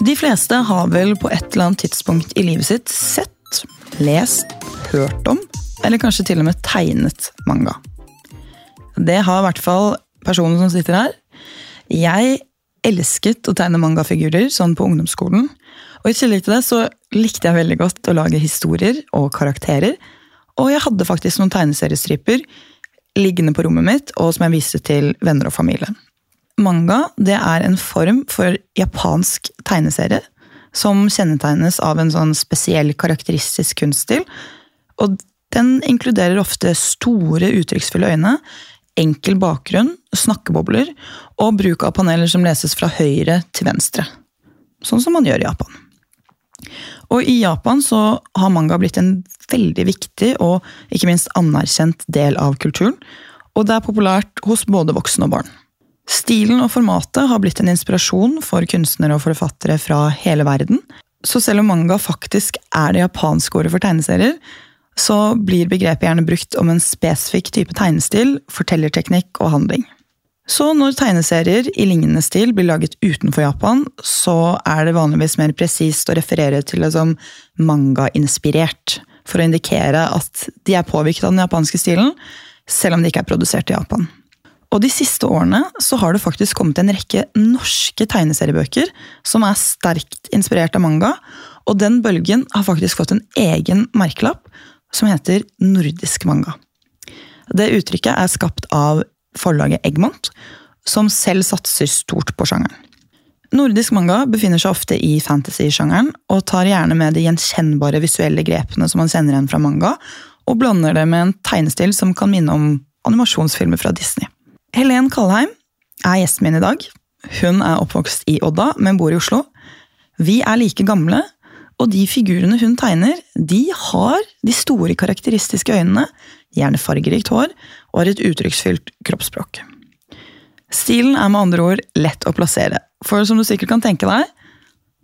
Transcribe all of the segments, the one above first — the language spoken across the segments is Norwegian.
De fleste har vel på et eller annet tidspunkt i livet sitt sett, lest, hørt om, eller kanskje til og med tegnet manga. Det har i hvert fall personen som sitter her. Jeg elsket å tegne mangafigurer sånn på ungdomsskolen. Og i tillegg til det så likte jeg veldig godt å lage historier og karakterer. Og jeg hadde faktisk noen tegneseriestriper liggende på rommet mitt, og som jeg viste til venner og familie. Manga det er en form for japansk tegneserie som kjennetegnes av en sånn spesiell karakteristisk kunststil. Og den inkluderer ofte store, uttrykksfulle øyne, enkel bakgrunn, snakkebobler og bruk av paneler som leses fra høyre til venstre. Sånn som man gjør i Japan. Og i Japan så har manga blitt en veldig viktig og ikke minst anerkjent del av kulturen. Og det er populært hos både voksne og barn. Stilen og formatet har blitt en inspirasjon for kunstnere og forfattere fra hele verden. Så selv om manga faktisk er det japanske ordet for tegneserier, så blir begrepet gjerne brukt om en spesifikk type tegnestil, fortellerteknikk og handling. Så når tegneserier i lignende stil blir laget utenfor Japan, så er det vanligvis mer presist å referere til det som manga-inspirert, for å indikere at de er påvirket av den japanske stilen, selv om de ikke er produsert i Japan. Og de siste årene så har det faktisk kommet en rekke norske tegneseriebøker som er sterkt inspirert av manga, og den bølgen har faktisk fått en egen merkelapp som heter nordisk manga. Det uttrykket er skapt av forlaget Egmont, som selv satser stort på sjangeren. Nordisk manga befinner seg ofte i fantasy-sjangeren og tar gjerne med de gjenkjennbare visuelle grepene som man kjenner igjen fra manga, og blander det med en tegnestil som kan minne om animasjonsfilmer fra Disney. Helen Kalheim er gjesten min i dag. Hun er oppvokst i Odda, men bor i Oslo. Vi er like gamle, og de figurene hun tegner, de har de store karakteristiske øynene, gjerne fargerikt hår, og har et uttrykksfylt kroppsspråk. Stilen er med andre ord lett å plassere, for som du sikkert kan tenke deg,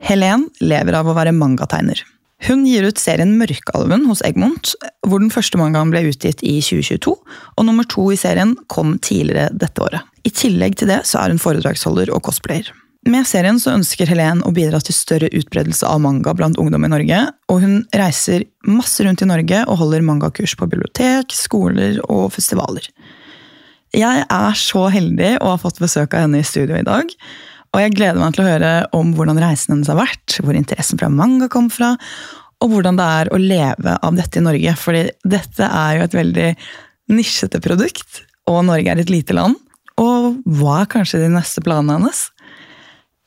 Helen lever av å være mangategner. Hun gir ut serien Mørkealven hos Egmont, hvor den første mangaen ble utgitt i 2022, og nummer to i serien kom tidligere dette året. I tillegg til det så er hun foredragsholder og cosplayer. Med serien så ønsker Helen å bidra til større utbredelse av manga blant ungdom i Norge, og hun reiser masse rundt i Norge og holder mangakurs på bibliotek, skoler og festivaler. Jeg er så heldig å ha fått besøk av henne i studio i dag. Og jeg gleder meg til å høre om hvordan reisen hennes har vært, hvor interessen fra manga kom fra, og hvordan det er å leve av dette i Norge. Fordi dette er jo et veldig nisjete produkt, og Norge er et lite land. Og hva er kanskje de neste planene hennes?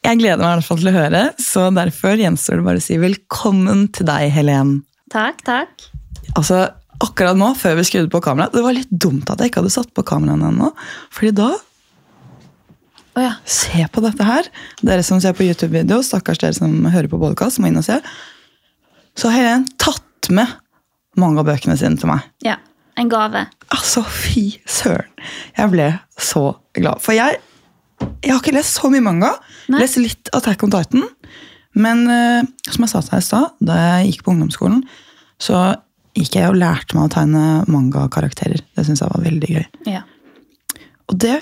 Jeg gleder meg i hvert fall til å høre, så derfor gjenstår det bare å si velkommen til deg, Helen. Takk, takk. Altså, akkurat nå, før vi skrudde på kameraet, det var litt dumt at jeg ikke hadde satt på kameraene ennå. fordi da Å ja. Se på dette her. Dere som ser på YouTube-video, stakkars dere som hører på podkast, må inn og se. Så har Helen tatt med mange av bøkene sine til meg. ja. En gave. Altså, fy søren! Jeg ble så glad. For jeg, jeg har ikke lest så mye manga. Nei. Lest litt Attack on Titan. Men uh, som jeg sa til deg i stad, da jeg gikk på ungdomsskolen, så gikk jeg og lærte meg å tegne mangakarakterer. Det syns jeg var veldig gøy. Ja. Og det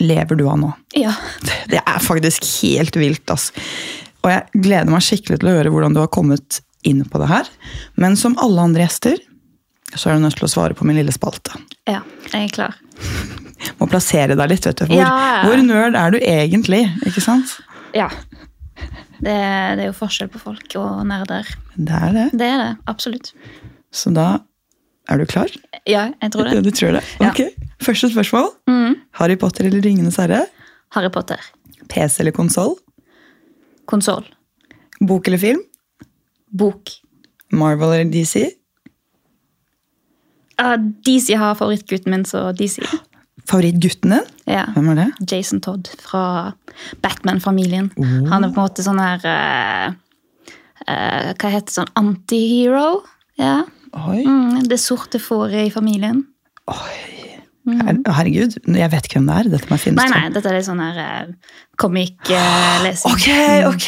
lever du av nå. Ja. Det er faktisk helt vilt. ass. Og jeg gleder meg skikkelig til å høre hvordan du har kommet inn på det her. Men som alle andre gjester, så er du nødt til å svare på min lille spalte. ja. Jeg er klar. Må plassere deg litt, vet du. Hvor, Ja. hvor nerd er du egentlig? ikke sant? Ja. Det, det er jo forskjell på folk og nerder. Det er det. Det er det. Absolutt. Så da er du klar? Ja, jeg tror det. du tror det? Ok. Ja. Første spørsmål. Mm. Harry Potter eller Ringenes herre? Harry Potter. PC eller konsoll? Konsoll. Bok eller film? Bok. Marvel eller DC? Uh, DC har favorittgutten min, så DC. Favorittgutten din? Ja. Hvem er det? Jason Todd fra Batman-familien. Han er på en måte sånn her uh, uh, Hva heter det? Sånn antihero? Ja. Oi. Mm, det sorte fåret i familien. Her- Herregud, jeg vet ikke hvem det er. Dette må jeg finne Nei, ut nei, nei, dette er litt sånn her uh, comic-lesing. Ok, ok!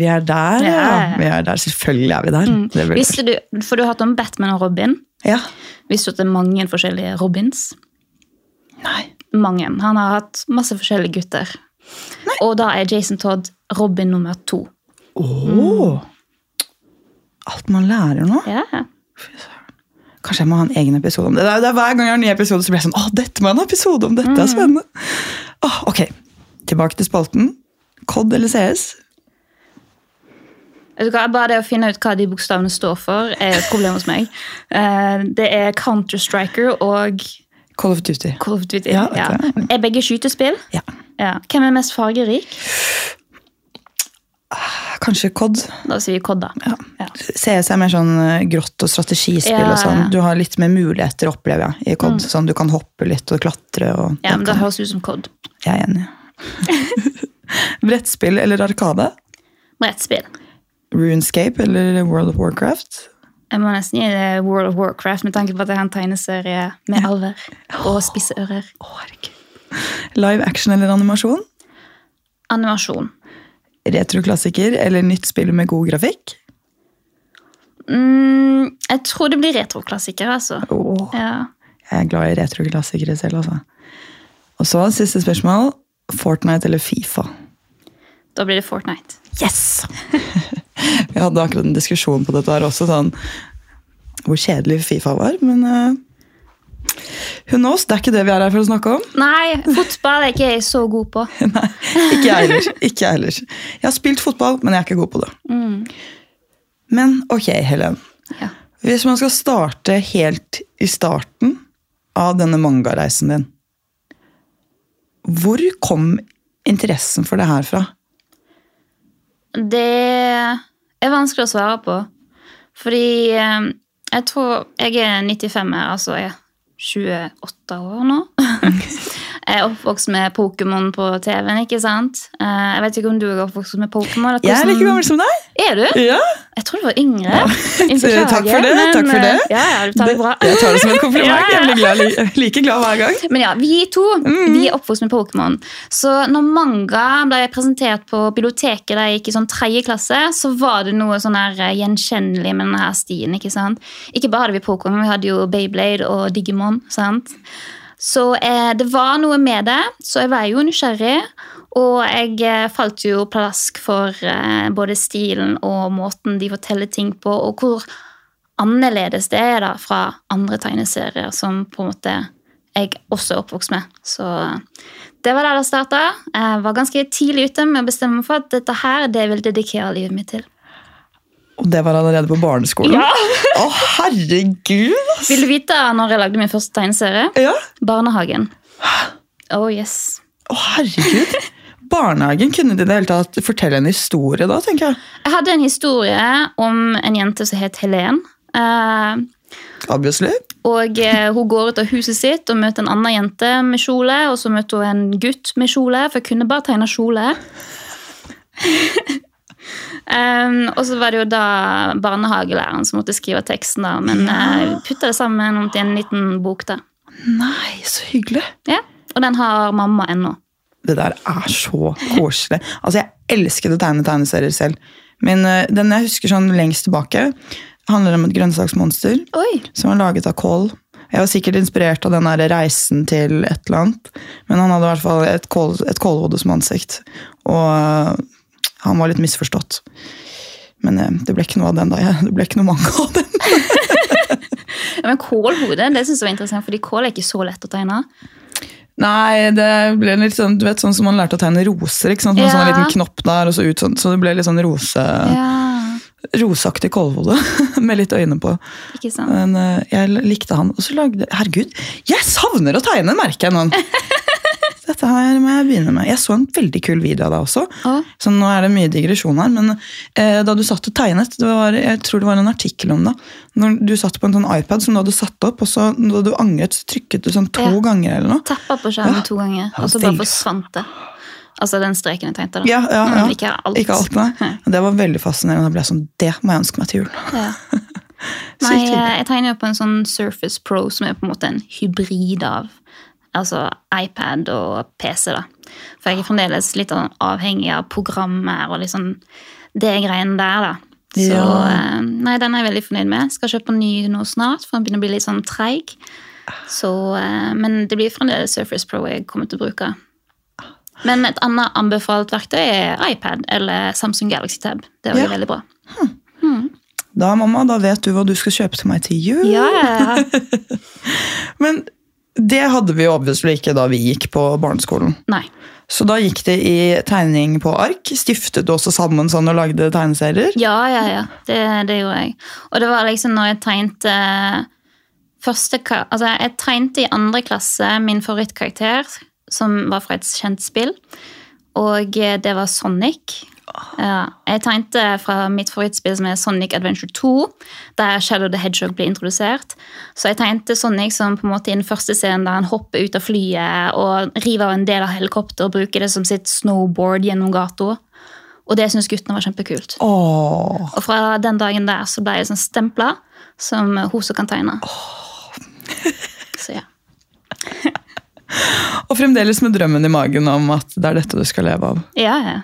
Vi er der, ja. Ja. Vi er der. Selvfølgelig er vi der. Det Visste du, For du har hatt om Batman og Robin? Ja. Visste du at det er mange forskjellige Robins? Nei. Mange. Han har hatt masse forskjellige gutter. Og da er Jason Todd Robin nummer to. Åh! Alt man lærer nå. Ja. Kanskje jeg må ha en egen episode om det. Det er, det er Hver gang jeg har en ny episode, så blir jeg sånn Åh, dette må jeg ha en episode om! Dette er spennende! Åh, ok, tilbake til spalten. Cod eller CS? Bare det å finne ut hva de bokstavene står for, er et problem hos meg. Eh, Det er Counter-Striker og Call of Duty. Call of Duty. Ja, Ja. Er begge skytespill? Ja. Ja. Hvem er mest fargerik? Kanskje Cod. Da sier vi COD, da. Ja. Ja. CS er mer sånn eh, grått og strategispill Ja, og sånn. Du har litt mer muligheter, opplever jeg, i COD. Sånn, du kan hoppe litt og klatre. Og Ja, men det Det høres ut som COD. jeg er enig. Brettspill eller Arkade? Brettspill. Runescape eller World of Warcraft? Jeg må nesten gi det World of Warcraft med tanke på at jeg har en tegneserie med alver og spisse ører. Live action eller animasjon? Animasjon. Retroklassiker eller nytt spill med god grafikk? Mm, jeg tror det blir retroklassiker, altså. Åh, Ja. jeg er glad i retroklassikere selv, altså. Og så siste spørsmål. Fortnite eller Fifa? Da blir det Fortnite. Yes! Vi hadde akkurat en diskusjon på dette her også, sånn hvor kjedelig Fifa var, men uh, who knows? Det er ikke det vi er her for å snakke om. Nei, fotball er ikke jeg så god på. Nei, ikke jeg heller. Ikke jeg heller. Jeg har spilt fotball, men jeg er ikke god på det. Men ok, Helen. Ja. Hvis man skal starte helt i starten av denne mangareisen din, hvor kom interessen for det her fra? Det er vanskelig å svare på. Fordi eh, jeg tror Jeg er 95 her, altså jeg 28 år nå. Jeg er oppvokst med Pokémon på TV-en, ikke sant? Eh, Jeg vet ikke om du er oppvokst med Pokémon? Jeg er like gammel som deg! Er du? Ja, Jeg tror du var yngre. Ja. beklager, takk for det, men, takk for det. eh, Ja, ja, du tar det bra. Jeg tar det som en kompliment. Jeg blir glad, like glad hver gang. Men ja, vi to Mm. vi er oppvokst med Pokémon. Så når manga ble presentert på biblioteket da jeg gikk i sånn tredje klasse, så var det noe sånn her eh, gjenkjennelig med denne her stien. Ikke sant? Ikke bare hadde vi Pokémon, vi hadde jo Beyblade og Digimon. sant? Så eh, det var noe med det, så jeg var jo nysgjerrig. Og jeg eh, falt jo plask for eh, både stilen og måten de forteller ting på, og hvor annerledes det er da fra andre tegneserier som på en måte jeg også er oppvokst med. Så det var der det starta. Jeg var ganske tidlig ute med å bestemme meg for at dette her det vil dedikere livet mitt til. Og det var allerede på barneskolen? Ja. Å, herregud! ass! Vil du vite når jeg lagde min første tegneserie? Ja. Barnehagen. Oh yes. Å, herregud! Barnehagen kunne de det hele tatt fortelle en historie da, tenker jeg. Jeg hadde en historie om en jente som het Helen. Uh, Obviously. og eh, Hun går ut av huset sitt og møter en annen jente med kjole. Og så møter hun en gutt med kjole, for jeg kunne bare tegne kjole. Um, og så var det jo da barnehagelæreren som måtte skrive teksten. da, Men Ja. uh, putta det sammen til en liten bok. da. Nei, så hyggelig. Ja, Og den har mamma ennå. Det der er så koselig. Altså, Jeg elsket å tegne tegneserier selv. Men uh, den jeg husker sånn lengst tilbake, handler om et grønnsaksmonster Oi! som var laget av kål. Jeg var sikkert inspirert av den der reisen til et eller annet. Men han hadde i hvert fall et, kål, et kålhode som ansikt. Og eh, han var litt misforstått. Men eh, det ble ikke noe av den da. Det ble ikke noe mange av den. Ja, men Kålhode det synes jeg var interessant, fordi kål er ikke så lett å tegne. Nei, det ble litt sånn, du vet, sånn som man lærte å tegne roser. ikke sant? Med Ja. sånn liten knopp der, og så ut sånn. Så det ble litt sånn rose, Ja, roseaktig kålhode med litt øyne på. ikke sant? Men eh, jeg likte han. Og så lagde Herregud, jeg savner å tegne, merker jeg nå. Dette her må jeg begynne med. Jeg så en veldig kul video av deg også. Å. Så nå er det mye digresjon her, men eh, da du satt og tegnet, det var, jeg tror det var en artikkel om det. Når du satt på en sånn iPad som du hadde satt opp, og så da du angret, så trykket du sånn to Ja. ganger eller noe. Tappa på skjermen Ja. to ganger, og så bare forsvant det. Altså den streken jeg tegnte. da. Ja, ja, ja. Mm, ikke alt. Ikke alt, nei. Det var veldig fascinerende. Da ble jeg sånn, Det må jeg ønske meg til jul. Ja. Nei, jeg jeg tegner jo på en sånn Surface Pro, som er på en måte en hybrid av altså iPad og PC. da. For jeg er fremdeles litt sånn avhengig av programmer og liksom det greiene der. da. Så Ja. eh, nei, den er jeg veldig fornøyd med. Skal kjøpe en ny nå snart, for den begynner å bli litt sånn treig. Så, eh, men det blir fremdeles Surface Pro jeg kommer til å bruke. Men et annet anbefalt verktøy er iPad eller Samsung Galaxy Tab. Det var Ja. veldig bra. Da, mamma, da vet du hva du skal kjøpe til meg til jul. Ja, ja, ja. Men det hadde vi obviously ikke da vi gikk på barneskolen. Nei. Så da gikk det i tegning på ark. Stiftet du også sammen sånn og lagde tegneserier? Ja, ja, ja. Det, det gjorde jeg. Og det var liksom når jeg tegnte første, Altså, jeg tegnte i andre klasse min favorittkarakter, som var fra et kjent spill. Og eh, det var Sonic. Ja, jeg tegnte fra mitt favorittspill som er Sonic Adventure 2, der Shadow the Hedgehog ble introdusert. Så jeg tegnte Sonic som på en måte i den første scenen der han hopper ut av flyet og river av en del av helikopteret og bruker det som sitt snowboard gjennom gata. Og det syntes guttene var kjempekult. Åh. Og fra den dagen der så ble jeg sånn stempla som hun som kan tegne. Så ja. Og fremdeles med drømmen i magen om at det er dette du skal leve av. Ja, ja.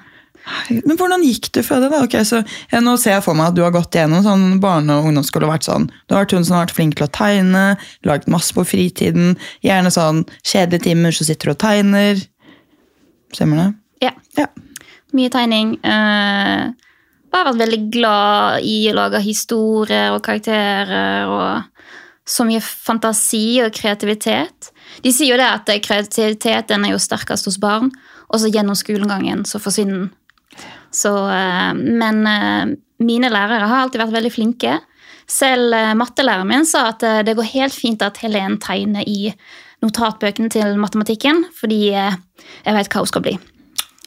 Men hvordan gikk du fra det? da? Okay, så ja, Nå ser jeg for meg at du har gått gjennom sånn barne- og ungdomsskole og vært sånn. Du har vært hun som har vært flink til å tegne, lagd masse på fritiden. Gjerne sånn kjedelige timer så sitter du og tegner. Stemmer det? ja. Ja. Mye tegning. Uh, bare vært veldig glad i å lage historier og karakterer og så mye fantasi og kreativitet. De sier jo det at kreativiteten er jo sterkest hos barn, og så gjennom skolegangen så forsvinner den. Så, eh, men eh, mine lærere har alltid vært veldig flinke. Selv eh, mattelæreren min sa at det går helt fint at Helen tegner i notatbøkene til matematikken, fordi jeg vet hva hun skal bli.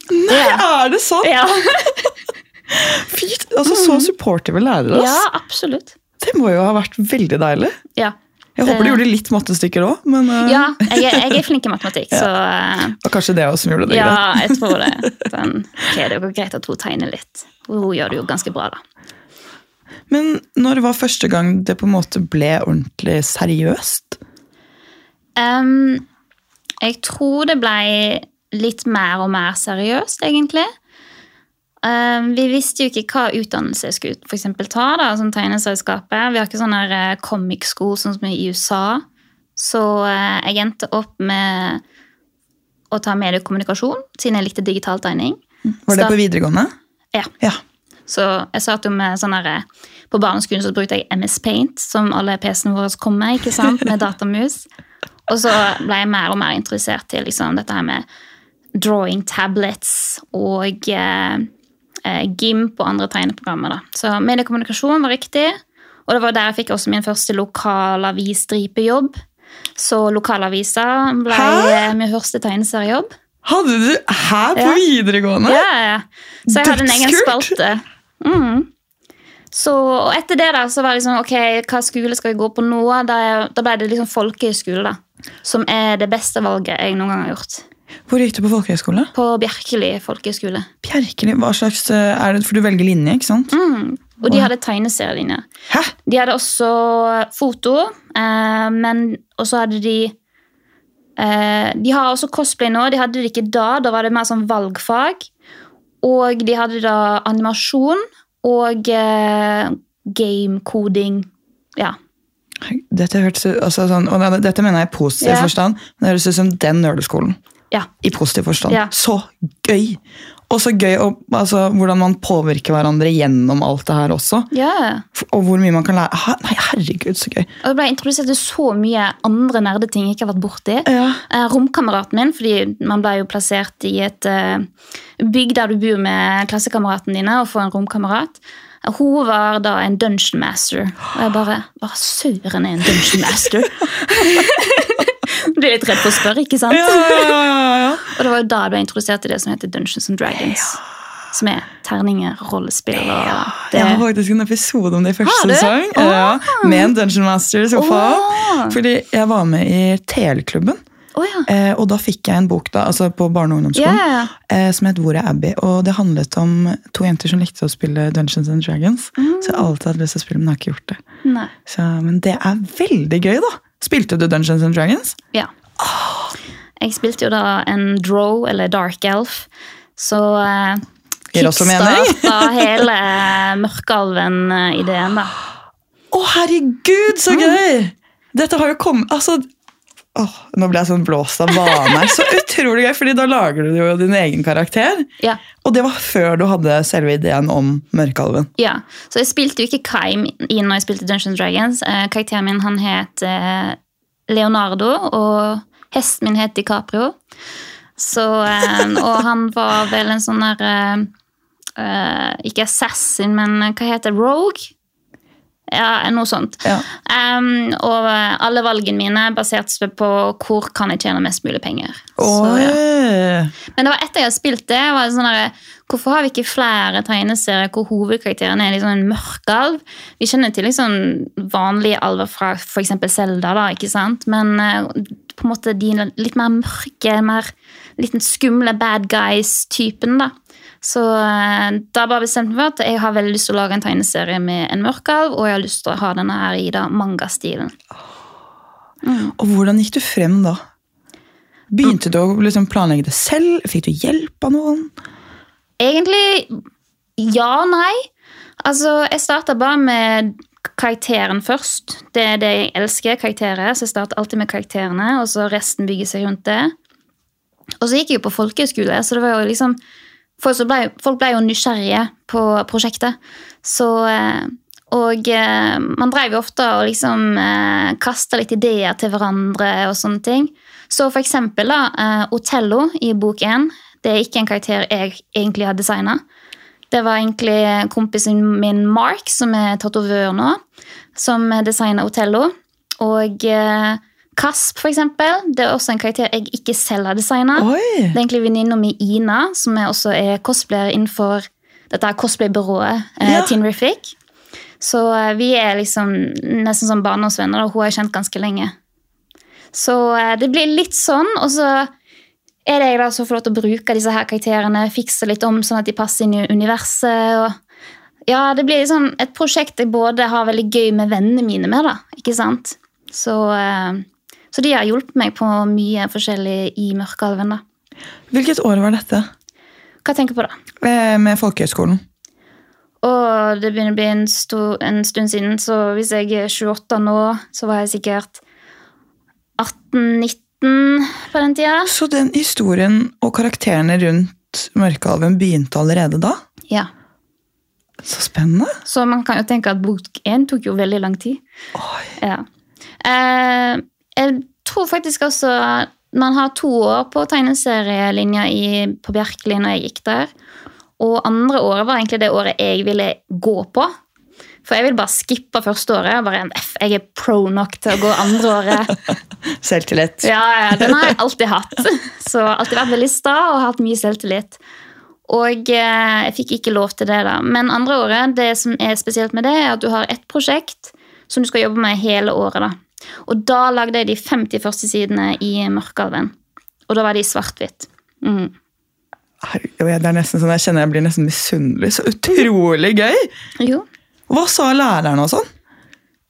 Nei, er det sant? Ja, Fint! Altså, Så supportive lærere. ja absolutt. Det må jo ha vært veldig deilig. Ja. Jeg håper du gjorde litt mattestykker òg, men eh, Ja, jeg jeg er flink i matematikk, så uh... og kanskje det også som gjorde det greit. ja, jeg tror det. Den, ok, det er jo greit at hun tegner litt. Hun gjør det jo ganske bra, da. Men når var første gang det på en måte ble ordentlig seriøst? Um, jeg tror det ble litt mer og mer seriøst, egentlig. Em, vi visste jo ikke hva utdannelse jeg skulle for eksempel ta, da, som tegneselskapet. Vi har ikke sånn her eh, comic school sånn som i USA. Så eh, jeg endte opp med å ta mediekommunikasjon, siden jeg likte digital tegning. Var det på videregående? Ja. Ja. Så jeg satt jo med sånn her, På barneskolen så brukte jeg MS Paint, som alle PC-ene våre kom med, ikke sant, med datamus. Og så ble jeg mer og mer interessert til liksom, dette her med drawing tablets og eh, eh, GIMP og andre tegneprogrammer. Da. Så mediekommunikasjon var riktig, og det var der jeg fikk også min første lokalavisstripejobb. Så lokalavisa ble Hæ? eh, min første tegneseriejobb. Hadde du her på Ja. videregående? Ja, ja, ja. Så jeg hadde en egen spalte. Mm. Så, og etter det da, så var det liksom, ok, hva skole skal vi gå på nå? Da, da ble det liksom folkehøyskole, da. Som er det beste valget jeg noen gang har gjort. Hvor gikk du på folkehøyskole? På Bjerkeli folkehøyskole. Bjerkeli, hva slags eh, er det? For du velger linje, ikke sant? Mm. Og de hadde tegneserielinje. Hæ? De hadde også foto, eh, men også hadde de eh, De har også cosplay nå. De hadde det ikke da. Da var det mer sånn valgfag. Og de hadde da animasjon og eh, game-koding. Ja. Dette hørtes altså, sånn, Dette mener jeg i positiv yeah. forstand. men Det høres ut som den nerdeskolen. Ja. I positiv forstand. Ja. Så gøy! Og så gøy og, altså, hvordan man påvirker hverandre gjennom alt det her også. ja. Og hvor mye man kan lære. Ha, nei, herregud, så gøy. Og Det ble introdusert til så mye andre nerdeting jeg ikke har vært borti. Ja. Eh, romkameraten min, fordi man ble jo plassert i et eh, bygg der du bor med klassekameratene dine og får en romkamerat. Hun var da en dungeon master. Og jeg bare Hva søren er en dungeon master? Blir litt redd for å spørre, ikke sant? Ja, ja, ja. Og det var jo da jeg ble introdusert til det som heter Dungeons and Dragons. Som er terninger, rollespill og det. Jeg har faktisk en episode om det i første sesong. Ja, med en Dungeon Master i sofaen. Oh. Fordi jeg var med i Teleklubben. Oh, ja. Eh, og da fikk jeg en bok da, altså på barne- og ungdomsskolen ja. eh, som het Hvor er Abby? Og det handlet om to jenter som likte å spille Dungeons and Dragons. Så jeg har alltid hatt lyst til å spille, men jeg har ikke gjort det. Så, men det er veldig gøy, da! Spilte du Dungeons and Dragons? Ja. Jeg spilte jo da en drow, eller dark elf, så mening. kickstarta hele Mørkealven-ideen, da. Å, herregud, så gøy! Dette har jo kommet Altså, Åh, nå ble jeg sånn blåst av vane. Så utrolig gøy, fordi da lager du jo din egen karakter. Ja. Og det var før du hadde selve ideen om Mørkalven. Ja, så jeg spilte jo ikke Kaim inn når jeg spilte Dungeons Dragons. Eh, karakteren min han het eh, Leonardo, og hesten min het DiCaprio. Så, eh, og han var vel en sånn der Ikke assassin, men hva heter det? Rogue? Ja, noe sånt. Ja. Um, og eh, alle valgene mine baserte seg på hvor kan jeg tjene mest mulig penger. Så, ja. Men det var etter jeg har spilt det, var det sånn der, hvorfor har vi ikke flere tegneserier hvor hovedkarakteren er liksom en mørkalv? Vi kjenner til liksom vanlige alver fra f.eks. Zelda, da, ikke sant? men uh, på en måte de litt mer mørke, mer litt skumle bad guys-typen. da. Så eh, da bare bestemte for at jeg har veldig lyst til å lage en tegneserie med en mørkalv, og jeg har lyst til å ha denne her i da mangastilen. Og hvordan gikk du frem da? Begynte du å liksom planlegge det selv? Fikk du hjelp av noen? Egentlig ja og nei. Altså, jeg starta bare med karakteren først. Det er det jeg elsker, karakterer. Så jeg starter alltid med karakterene, og så resten bygger seg rundt det. Og så gikk jeg jo på folkehøyskole, så det var jo liksom Folk, ble, folk ble jo nysgjerrige på prosjektet. Så eh, Og eh, man drev jo ofte og liksom eh, kasta litt ideer til hverandre og sånne ting. Så for eksempel da, Otello i bok én. Det er ikke en karakter jeg egentlig har designa. Det var egentlig kompisen min Mark, som er tatovør nå, som designa Otello. Og eh, Kasp, for eksempel. Det er også en karakter jeg ikke selv har designa. Det er egentlig venninna mi Ina, som er også er cosplayer innenfor dette her cosplaybyrået eh, Ja. Tinrific. Så eh, vi er liksom nesten som barndomsvenner, og hun har jeg kjent ganske lenge. Så eh, det blir litt sånn, og så er det jeg da som får lov til å bruke disse her karakterene, fikse litt om sånn at de passer inn i universet. og ja, det blir liksom et prosjekt jeg både har veldig gøy med vennene mine med. da, ikke sant? Så, eh, så de har hjulpet meg på mye forskjellig i Mørkealven. da. Hvilket år var dette? Hva tenker du på da? Eh, Med folkehøyskolen. Og det begynner å bli en, sto- en stund siden, så hvis jeg er 28 nå, så var jeg sikkert 18-19 på den tida. Så den historien og karakterene rundt Mørkealven begynte allerede da? Ja. Så spennende. Så man kan jo tenke at bok én tok jo veldig lang tid. Oi. Ja. Eh, jeg tror faktisk også man har to år på tegneserielinja på Bjerkeli når jeg gikk der. Og andre året var egentlig det året jeg ville gå på. For jeg ville bare skippe første året. Bare, F, jeg er pro nok til å gå andre året. Selvtillit. Ja, ja, Den har jeg alltid hatt. Så alltid vært veldig sta og hatt mye selvtillit. Og eh, jeg fikk ikke lov til det, da. Men andre året, det som er spesielt med det, er at du har ett prosjekt som du skal jobbe med hele året. da. Og da lagde jeg de 50 første sidene i Mørkalven. Og da var de svart-hvitt. Mm. Det er nesten sånn, Jeg kjenner jeg blir nesten misunnelig. Så utrolig gøy! Jo. Hva sa læreren og sånn?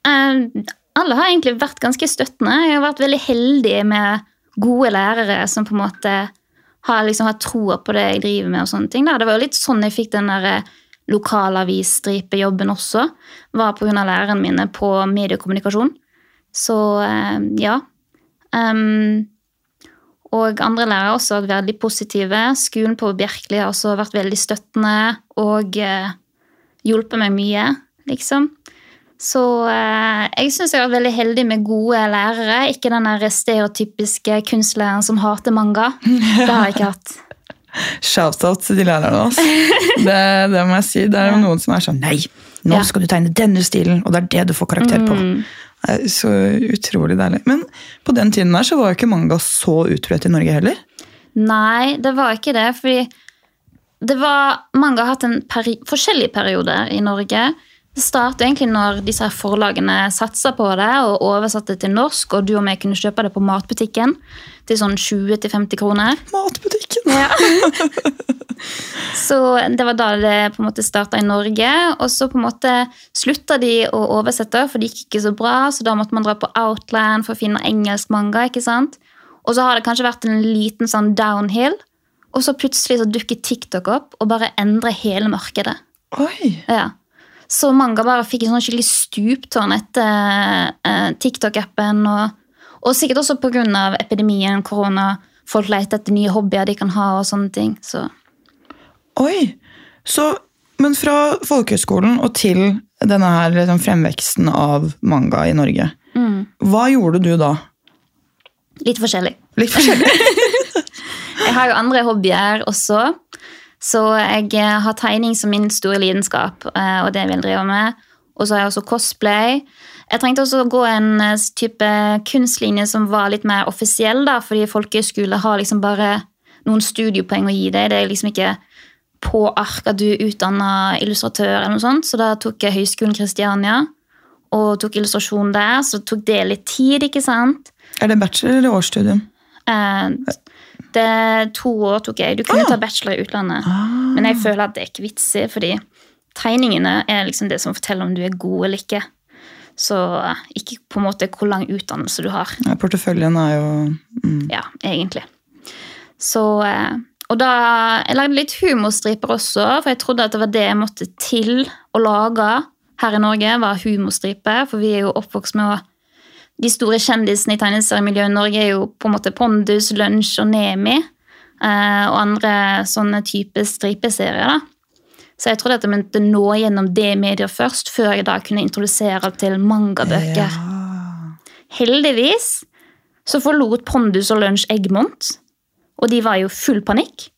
Eh, alle har egentlig vært ganske støttende. Jeg har vært veldig heldig med gode lærere som på en måte har liksom hatt troa på det jeg driver med. og sånne ting. Det var jo litt sånn jeg fikk den der eh, lokalavisstripejobben også. Var pga. lærerne mine på mediekommunikasjon. Så eh, ja. Um, og andre lærere også har vært veldig positive. Skolen på Bjerkeli har også vært veldig støttende og eh, hjulpet meg mye, liksom. Så eh, jeg syns jeg har vært veldig heldig med gode lærere. Ikke den stereotypiske kunstlæreren som hater manga. Det har jeg ikke hatt. Shout-out til de lærerne. Altså. Det, det må jeg si. Det er Ja. noen som er sånn Nei, nå Ja. skal du tegne denne stilen, og det er det du får karakter på. Mm. Så utrolig deilig. Men på den tiden der så var jo ikke manga så utbredt i Norge heller. Nei, det var ikke det. Fordi det var, manga har hatt en peri forskjellige perioder i Norge. Det startet egentlig når disse her forlagene satsa på det og oversatte det til norsk, og du og meg kunne kjøpe det på matbutikken til sånn 20-50 kroner. Matbutikken! Ja. så det var da det på en måte starta i Norge. Og så på en måte slutta de å oversette, for det gikk ikke så bra. Så da måtte man dra på Outland for å finne engelsk manga. ikke sant? Og så har det kanskje vært en liten sånn downhill. Og så plutselig så dukker TikTok opp og bare endrer hele markedet. Oi! Ja. Så manga bare fikk en sånn skikkelig stuptårn etter eh, TikTok-appen. Og, Og sikkert også pga. epidemien, korona. Folk leter etter nye hobbyer de kan ha. og sånne ting. Så Oi! Så, men fra folkehøyskolen og til denne her liksom, fremveksten av manga i Norge. mm, Hva gjorde du da? litt forskjellig. Litt forskjellig. Jeg har jo andre hobbyer også. Så jeg eh, har tegning som min store lidenskap, eh, og det vil jeg drive med. Og så har jeg også cosplay. Jeg trengte også å gå en eh, type kunstlinje som var litt mer offisiell, da, fordi folkehøyskole har liksom bare noen studiepoeng å gi deg. Det er liksom ikke på ark at du er utdanna illustratør, eller noe sånt. Så da tok jeg Høgskolen Kristiania og tok illustrasjon der. Så tok det litt tid, ikke sant. Er det bachelor eller årsstudium? Eh, Det to år tok jeg. Du kunne Ah. ta bachelor i utlandet. Men jeg føler at det er ikke vits i, fordi tegningene er liksom det som forteller om du er god eller ikke. Så eh, ikke på en måte hvor lang utdannelse du har. Ja, porteføljen er jo mm. Ja, egentlig. Så, eh, og da, Jeg lagde litt humorstriper også, for jeg trodde at det var det jeg måtte til å lage her i Norge. var humorstriper, For vi er jo oppvokst med å De store kjendisene i tegneseriemiljøet i Norge er jo på en måte Pondus, Lunsj og Nemi. eh, og andre sånne type stripeserier. da. Så jeg trodde at jeg måtte nå gjennom det mediet først, før jeg da kunne introdusere til mangabøker. Ja. Heldigvis så forlot Pondus og Lunsj Eggmont, og de var jo full panikk.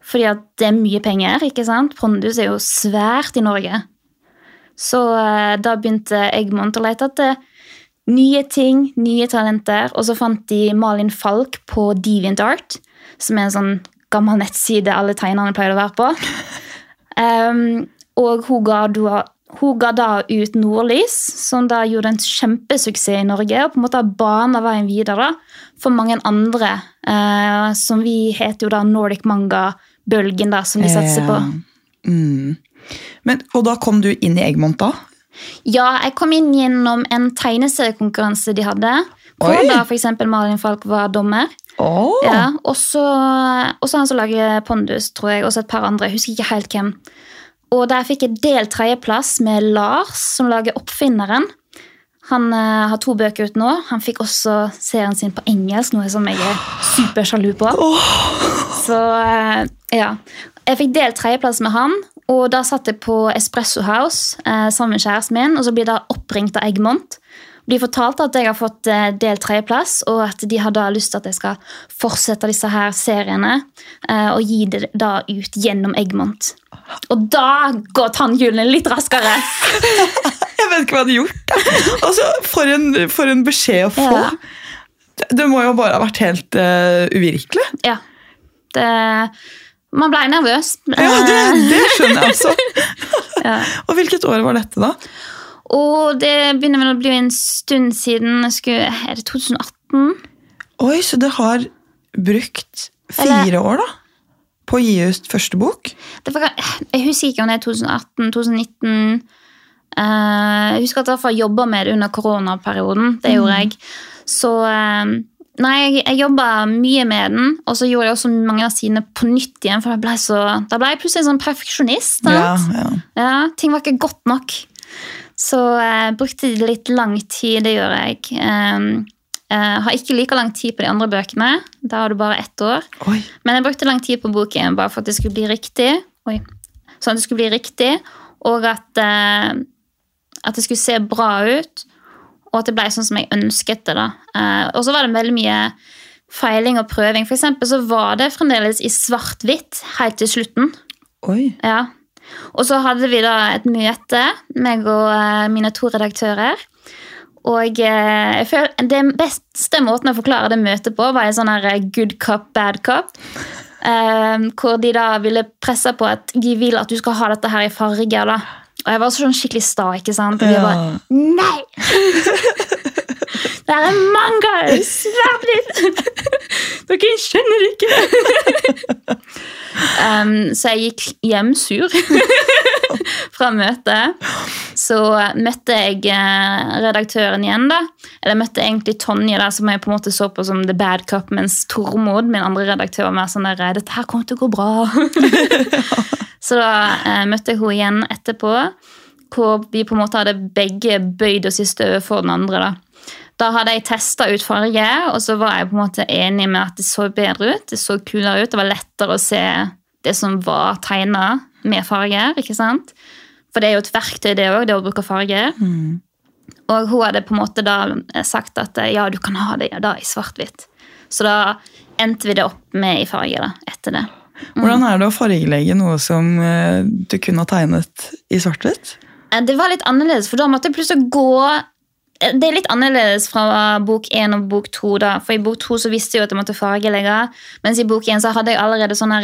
Fordi at det er mye penger, ikke sant? Pondus er jo svært i Norge. Så eh, da begynte Eggmont å lete etter nye ting, nye talenter, og så fant de Malin Falk på DeviantArt, som er en sånn gammel nettside alle tegnerne pleier å være på. Um, og hun ga, hun ga da ut Nordlys, som da gjorde en kjempesuksess i Norge. Og på en måte har bana veien videre for mange andre. Uh, som vi heter jo da Nordic Manga-bølgen, da, som vi satser på. Mm. Men, og da kom du inn i Egmont da? Ja, jeg kom inn gjennom en tegneseriekonkurranse de hadde. Hvor Oi. da f.eks. Malin Falk var dommer. Oh. Ja, og så han som lager Pondus, tror jeg, og så et par andre. Jeg husker ikke helt hvem. Og der fikk jeg delt tredjeplass med Lars, som lager Oppfinneren. Han uh, har to bøker ut nå. Han fikk også serien sin på engelsk, noe som jeg er supersjalu på. Så uh, ja. Jeg fikk delt tredjeplass med han, og da satt jeg på Espresso House eh, sammen med kjæresten min, og så blir jeg oppringt av Egmont. De fortalte at jeg har fått eh, delt tredjeplass, og at de har da lyst til at jeg skal fortsette disse her seriene eh, og gi det da ut gjennom Egmont. Og da går tannhjulene litt raskere. Jeg vet ikke hva jeg hadde gjort. Altså, for, en, for en beskjed å få. Ja. Det, det må jo bare ha vært helt uh, uvirkelig. Ja. Det, man ble nervøs. Ja, det, det skjønner jeg altså. ja. Og hvilket år var dette, da? Og det begynner vel å bli en stund siden skulle, Er det 2018? Oi, så det har brukt Eller- fire år, da? På å gi ut første bok? Det var, jeg husker ikke om det er 2018, 2019 Eh, Jeg husker at jeg jobba med det under koronaperioden. Det gjorde jeg. Så eh, Nei, jeg, jeg jobba mye med den, og så gjorde jeg også mange av sidene på nytt igjen. For jeg ble så, da ble jeg plutselig en sånn perfeksjonist. Ja, ja. Ja, ting var ikke godt nok. Så jeg brukte litt lang tid, det gjør jeg. Jeg har ikke like lang tid på de andre bøkene. Da har du bare ett år. Oi. Men jeg brukte lang tid på boken bare for at det skulle bli riktig. Oi. Sånn at det skulle bli riktig, og at, eh, at det skulle se bra ut. Og at det ble sånn som jeg ønsket det. da. Eh, og så var det veldig mye feiling og prøving. For eksempel så var det fremdeles i svart-hvitt helt til slutten. Oi. Ja. Og så hadde vi da et møte, meg og eh, mine to redaktører. Og eh, jeg føler, Den beste måten å forklare det møtet på, var en sånn her good cop, bad. Eh, hvor de da ville presse på at de vil at du skal ha dette her i farger. da. Og jeg var sånn skikkelig sta. ikke sant? Og de Ja. bare Nei! Det er en manga! Litt! Dere skjønner ikke! um, så jeg gikk hjem sur fra møtet. Så møtte jeg eh, redaktøren igjen, da. Eller jeg møtte egentlig Tonje, da, som jeg på en måte så på som the bad cup, mens Tormod, min andre redaktør, var mer sånn der Dette her kommer til å gå bra. så da eh, møtte jeg henne igjen etterpå, hvor vi på en måte hadde begge bøyd oss i støvet for den andre. da. Da hadde jeg testa ut farge, og så var jeg på en måte enig med at det så bedre ut. Det så kulere ut, det var lettere å se det som var tegna med farger. ikke sant? For det er jo et verktøy, det òg, det å bruke farger. Og hun hadde på en måte da sagt at eh, ja, du kan ha det da i svart-hvitt. Så da endte vi det opp med i farge da, etter det. Hvordan er det å fargelegge noe som eh, du kun har tegnet i svart-hvitt? Eh, Det var litt annerledes, for da måtte jeg plutselig gå eh, Det er litt annerledes fra bok 1 og bok 2. da, For i bok 2 så visste jeg jo at jeg måtte fargelegge, mens i bok 1 så hadde jeg allerede sånne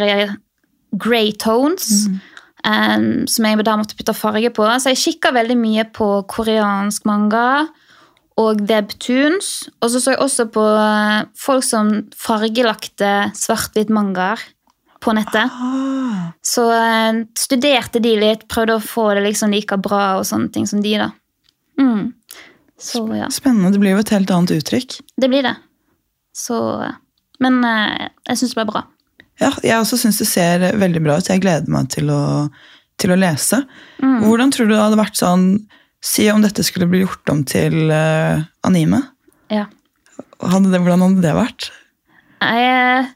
grey tones. eh, som jeg da måtte putte farge på. Så jeg kikka veldig mye på koreansk manga og webtoons. Og så så jeg også på eh, folk som fargelagte svart-hvitt mangaer på nettet. Ah, Så eh, studerte de litt, prøvde å få det liksom like bra og sånne ting som de, da. Mm. Så ja, spennende. Det blir jo et helt annet uttrykk. det blir det. Så eh, Men jeg syns det ble bra. Ja, jeg også syns det ser veldig bra ut. Jeg gleder meg til å, til å lese. Hvordan tror du det hadde vært sånn Si om dette skulle bli gjort om til uh, anime. Ja. Hadde det, hvordan hadde det vært? Jeg,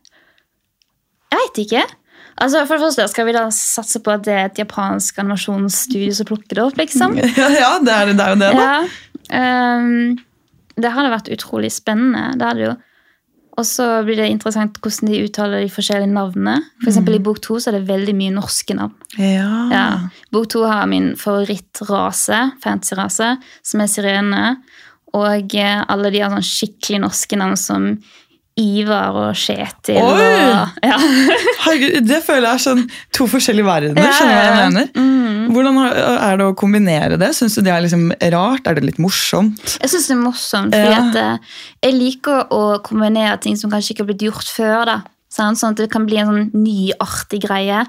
jeg vet ikke. Altså, for det første Skal vi da satse på at det er et japansk animasjonsstudio som plukker det opp? liksom? Ja, ja det, er, det er jo det, da. Ja. Um, det hadde vært utrolig spennende. Det hadde jo. Og så blir det interessant hvordan de uttaler de forskjellige navnene. For eksempel I bok to så er det veldig mye norske navn. Ja. Ja. Bok to har min favorittrase, fancy-rase, som er sirene. Og eh, alle de har sånn skikkelig norske navn som Ivar og Kjetil. Og, ja. Herregud, det føler jeg er sånn to forskjellige verdener. Ja, skjønner du hva jeg mener? Hvordan er det å kombinere det? Syns du det er liksom rart? Er det litt morsomt? Jeg syns det er morsomt, fordi Ja. at eh, jeg liker å kombinere ting som kanskje ikke har blitt gjort før. da. sant? Sånn at det kan bli en sånn ny, artig greie.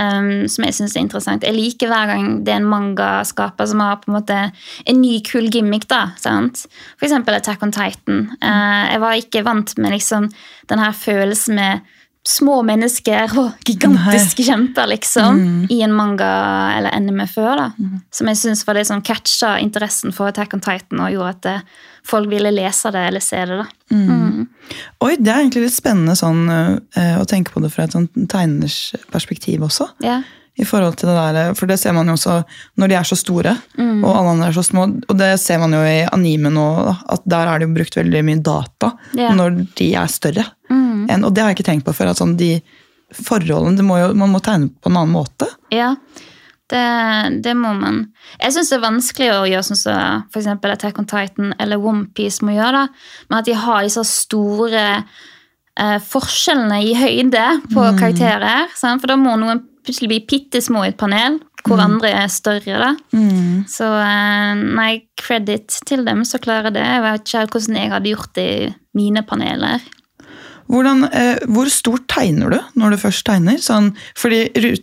Um, som jeg syns er interessant. Jeg liker hver gang det er en mangaskaper som har på en måte en ny, kul gimmick. da, sant? For eksempel Attack on Titan. Uh, jeg var ikke vant med liksom den her følelsen med små mennesker og gigantiske kjemper, liksom, i en manga eller anime før. da. Som jeg syns var det som catcha interessen for Attack on Titan og gjorde at eh, folk ville lese det eller se det. da. Mm. Oi, det er egentlig litt spennende sånn, eh, å tenke på det fra et sånn tegners perspektiv også. Ja. I forhold til det der, For det ser man jo også når de er så store, Mm. og alle andre er så små. Og det ser man jo i anime nå, at der er det jo brukt veldig mye data. Mm. når de er større. Enn, og det har jeg ikke tenkt på før. at sånn, de forholdene, det må jo, Man må tegne på en annen måte. Ja, det, det må man. Jeg syns det er vanskelig å gjøre sånn som eksempel Attack on Titan eller OnePiece må gjøre, da. Men at de har disse store eh, forskjellene i høyde på karakterer. Sant? For da må noen plutselig bli bitte små i et panel, hvor andre er større. da. Så eh, nei, credit til dem som klarer det. Jeg vet ikke hvordan jeg hadde gjort det i mine paneler. Hvordan, eh, hvor stort tegner du når du først tegner? Sånn, fordi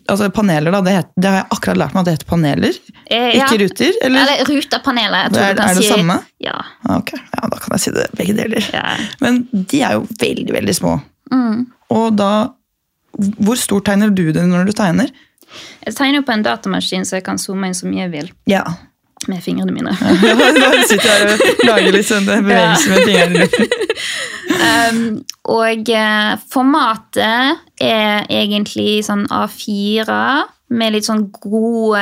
altså Paneler, da, det, heter, det har jeg akkurat lært meg at det heter paneler. Eh, Ikke ja. ruter? Eller? Eller ruterpaneler. Er- er det si. samme? Ja. Ah, Ok, ja, Da kan jeg si det begge deler. ja. Men de er jo veldig, veldig små. Mm. Og da Hvor stort tegner du det når du tegner? Jeg tegner jo på en datamaskin, så jeg kan zoome inn så mye jeg vil Ja. Med fingrene mine. Da sitter jeg og lager litt sånn bevegelse med fingrene. um, og eh, formatet er egentlig sånn A4 med litt sånn gode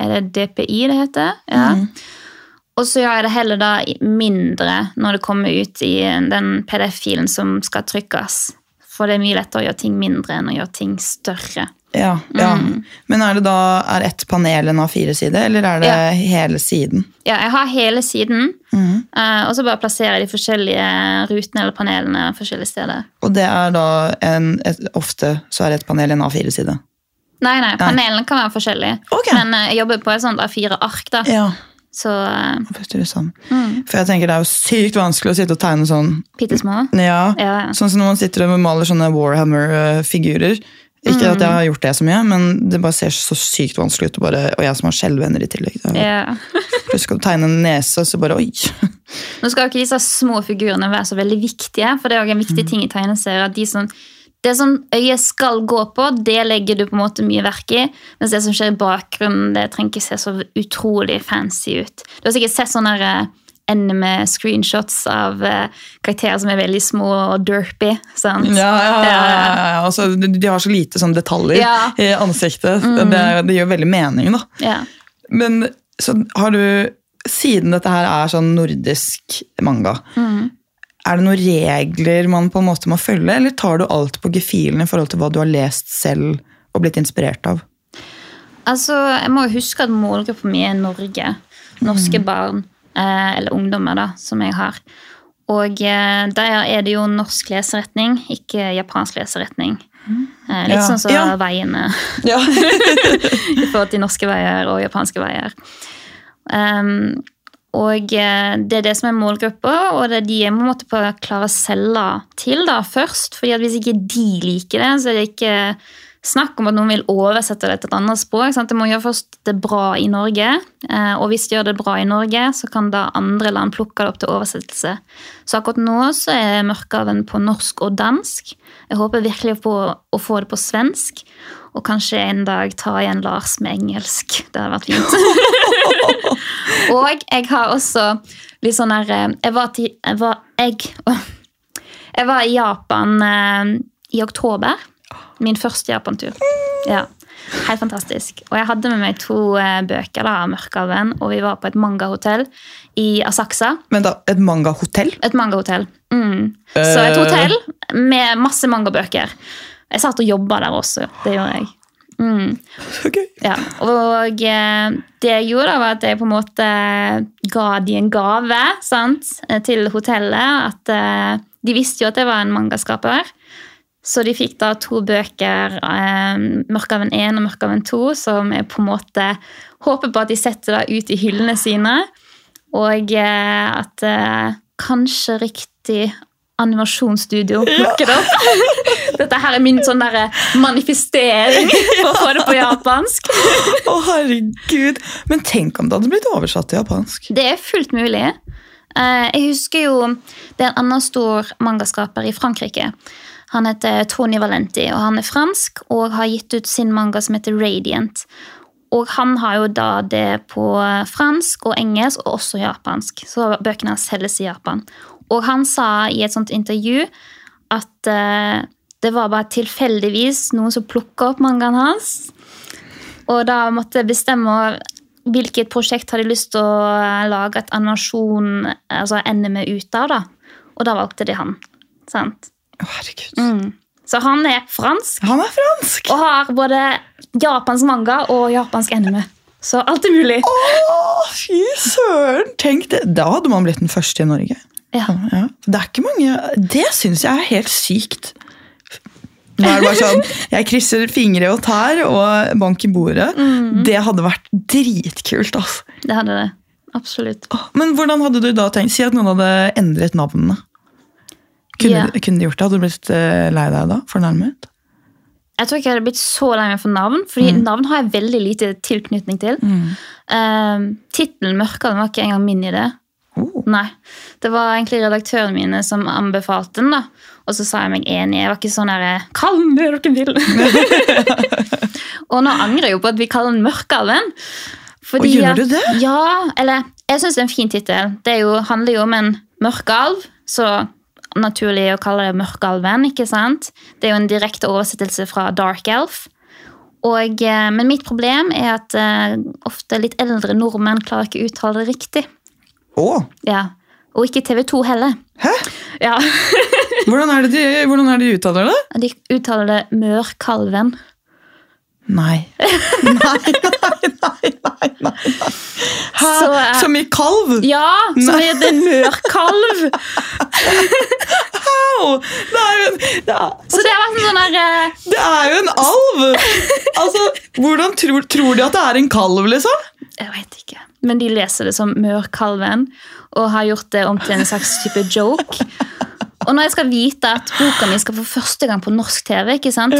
Er det DPI det heter? Ja. Og så gjør jeg det heller da mindre når det kommer ut i den PDF-filen som skal trykkes. For det er mye lettere å gjøre ting mindre enn å gjøre ting større. Ja, ja. Mm. Men er det da er ett panel en A4-side, eller er det Ja. hele siden? Ja, jeg har hele siden, Mhm. eh, og så bare plasserer jeg de forskjellige rutene eller panelene forskjellige steder. Og det er da en, et, ofte så er et panel en A4-side. Nei, nei, panelene kan være forskjellige. okay. Men eh, jeg jobber på et sånt A4-ark, da. Ja. Så sånn. Mm. For jeg tenker det er jo sykt vanskelig å sitte og tegne sånn bitte små. Ja, Ja, ja. Sånn som når man sitter og maler sånne Warhammer-figurer. Ikke Mm. at jeg har gjort det så mye, men det bare ser så sykt vanskelig ut. Og, bare, og jeg som har skjellvenner i tillegg. Er- Plutselig skal du tegne en nese, og så bare oi. Nå skal ikke disse små figurene være så veldig viktige, for det er også en viktig ting i tegneserier. at de som det som øyet skal gå på, det legger du på en måte mye verk i. Mens det som skjer i bakgrunnen, det trenger ikke se så utrolig fancy ut. Du har sikkert sett sånne der, med screenshots av eh, karakterer som er veldig små og derpy. Sant? Ja, ja, ja, ja. Altså, de, har så lite sånn detaljer i ansiktet. Det, det gjør veldig mening, da. Ja. Men så har du, siden dette her er sånn nordisk manga, er det noen regler man på en måte må følge, eller tar du alt på gefühlen i forhold til hva du har lest selv og blitt inspirert av? Altså, Jeg må huske at målgruppa mi er Norge. Norske barn. Eh, eller ungdommer, da, som jeg har. Og eh, der er det jo norsk leseretning, ikke japansk leseretning. Eh, litt Ja. sånn som Ja. veiene Ja. i forhold til norske veier og japanske veier. Um, og det er det som er målgruppa, og det er de jeg må klare å selge til da først. fordi at hvis ikke de liker det, så er det ikke snakk om at noen vil oversette det til et annet språk. Sant? Det må gjøre først det bra i Norge, eh, og hvis de gjør det bra i Norge, så kan da andre land plukke det opp til oversettelse. Så akkurat nå så er Mørkehaven på norsk og dansk. Jeg håper virkelig på å få det på svensk, og kanskje en dag ta igjen Lars med engelsk. Det hadde vært fint. og jeg har også litt sånn her eh, Jeg var, til, jeg var, jeg, jeg var i Japan eh, i oktober. Min første Japan-tur. Ja, Helt fantastisk. Og jeg hadde med meg to eh, bøker da, av Mørkehaven, og vi var på et mangahotell i Asaksa. Men da, et mangahotell? Et mangahotell. Mm. Så et Eh. hotell med masse mangabøker. Jeg satt og jobba der også. Det gjorde jeg. Mm. Okay. Ja, og eh, det jeg gjorde, da, var at jeg på en måte ga de en gave sant, til hotellet. At De visste jo at jeg var en mangaskaper. Så de fikk da to bøker, eh, 'Mørkaven 1' og 'Mørkaven 2', som jeg på en måte håper på at de setter da ut i hyllene sine. Og eh, at eh, kanskje riktig animasjonsstudio plukker det opp. Dette her er min sånn der manifestering for å få det på japansk. Å, herregud. Men tenk om det hadde blitt oversatt til japansk. Det er fullt mulig. Eh, Jeg husker jo Det er en annen stor mangaskaper i Frankrike. Han heter Tony Valenti, og han er fransk og har gitt ut sin manga som heter Radiant. Og han har jo da det på fransk og engelsk, og også japansk. Så bøkene hans selges i Japan. Og han sa i et sånt intervju at uh, det var bare tilfeldigvis noen som plukka opp mangaen hans. Og da måtte jeg bestemme hvilket prosjekt hadde lyst til å lage et animasjon, altså anime ut av. da. Og da valgte de han. Sant? Herregud. Mm. Så han er fransk Han er fransk! og har både japansk manga og japansk anime. Så alt er mulig. Å, fy søren! Tenk det. Da hadde man blitt den første i Norge. Ja. Ja. Det er ikke mange Det syns jeg er helt sykt. Nå er det bare sånn, Jeg krysser fingre og tær og bank i bordet. Det hadde vært dritkult. altså. Det hadde det. Absolutt. Men hvordan hadde du da tenkt? Si at noen hadde endret navnene. Kunne, yeah. kunne de gjort det? Hadde du blitt eh, lei deg da? Fornærmet? Jeg tror ikke jeg hadde blitt så lei meg for navn, fordi navn har jeg veldig lite tilknytning til. Uh, Tittelen den var ikke engang min idé. Oh. Nei, Det var egentlig redaktørene mine som anbefalte den. da. Og så sa jeg meg enig. Jeg var ikke sånn herre Kall den det dere vil! og nå angrer jeg jo på at vi kaller den Mørkalven. Fordi Og gjør du det? Ja, eller jeg syns det er en fin tittel. Det er jo, handler jo om en mørkealv, så naturlig å kalle det Mørkealven. ikke sant? Det er jo en direkte oversettelse fra Dark Elf. Og, eh, men mitt problem er at uh, ofte litt eldre nordmenn klarer ikke å uttale det riktig. Oh. Ja. Og ikke TV 2 heller. Hæ? Ja. Hvordan er det de, hvordan er det de uttaler det? De uttaler det Mørkalven. Nei. Nei, nei, nei, nei, nei. Hæ? Så, uh, Som i kalv? Ja, som Nei. heter Mørkalv! Au! Det er jo en, det er, Så det har vært en sånn der uh, det er jo en alv! Altså, Hvordan tror, tror de at det er en kalv, liksom? Jeg vet ikke. Men de leser det som Mørkalven og har gjort det om til en slags type joke. Og når jeg skal vite at boka mi skal for første gang på norsk TV, ikke sant?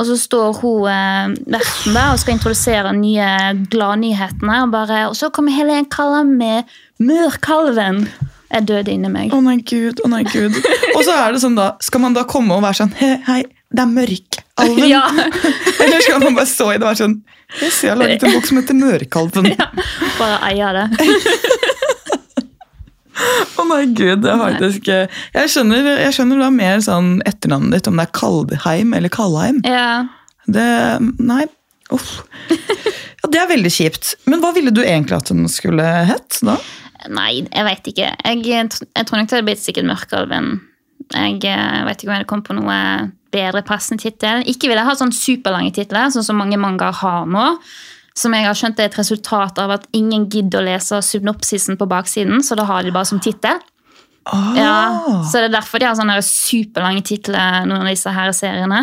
Ja. TV 2-nyhetene, og så står hun eh, verten der og skal introdusere nye gladnyhetene, og, bare, og så kommer Helen Kalla med Mørkalven. Jeg døde inni meg. Å nei, gud. å nei, gud. Og så er det sånn da, skal man da komme og være sånn Hei, hei det er mørkalven. Ja, Eller skal man bare stå i det og være sånn Yes, jeg har laget en bok som heter Mørkalven. Bare eier det. Å nei, gud, det er faktisk Jeg skjønner, jeg skjønner da mer sånn etternavnet ditt, om det er Kaldheim eller Kalheim. Ja. Det Nei. Uff. Ja, det er veldig kjipt. Men hva ville du egentlig at den skulle hett da? Nei, jeg veit ikke. Jeg, jeg tror nok det hadde blitt sikkert Mørkalven. Jeg jeg vet ikke om jeg hadde kommet på noe bedre passende tittel. Ikke vil jeg ha sånn superlange titler, sånn som mange mangaer har nå. Som jeg har skjønt er et resultat av at ingen gidder å lese synopsisen på baksiden, så da har de bare som tittel. Oh. Ja, så det er derfor de har sånne superlange titler, noen av disse her seriene.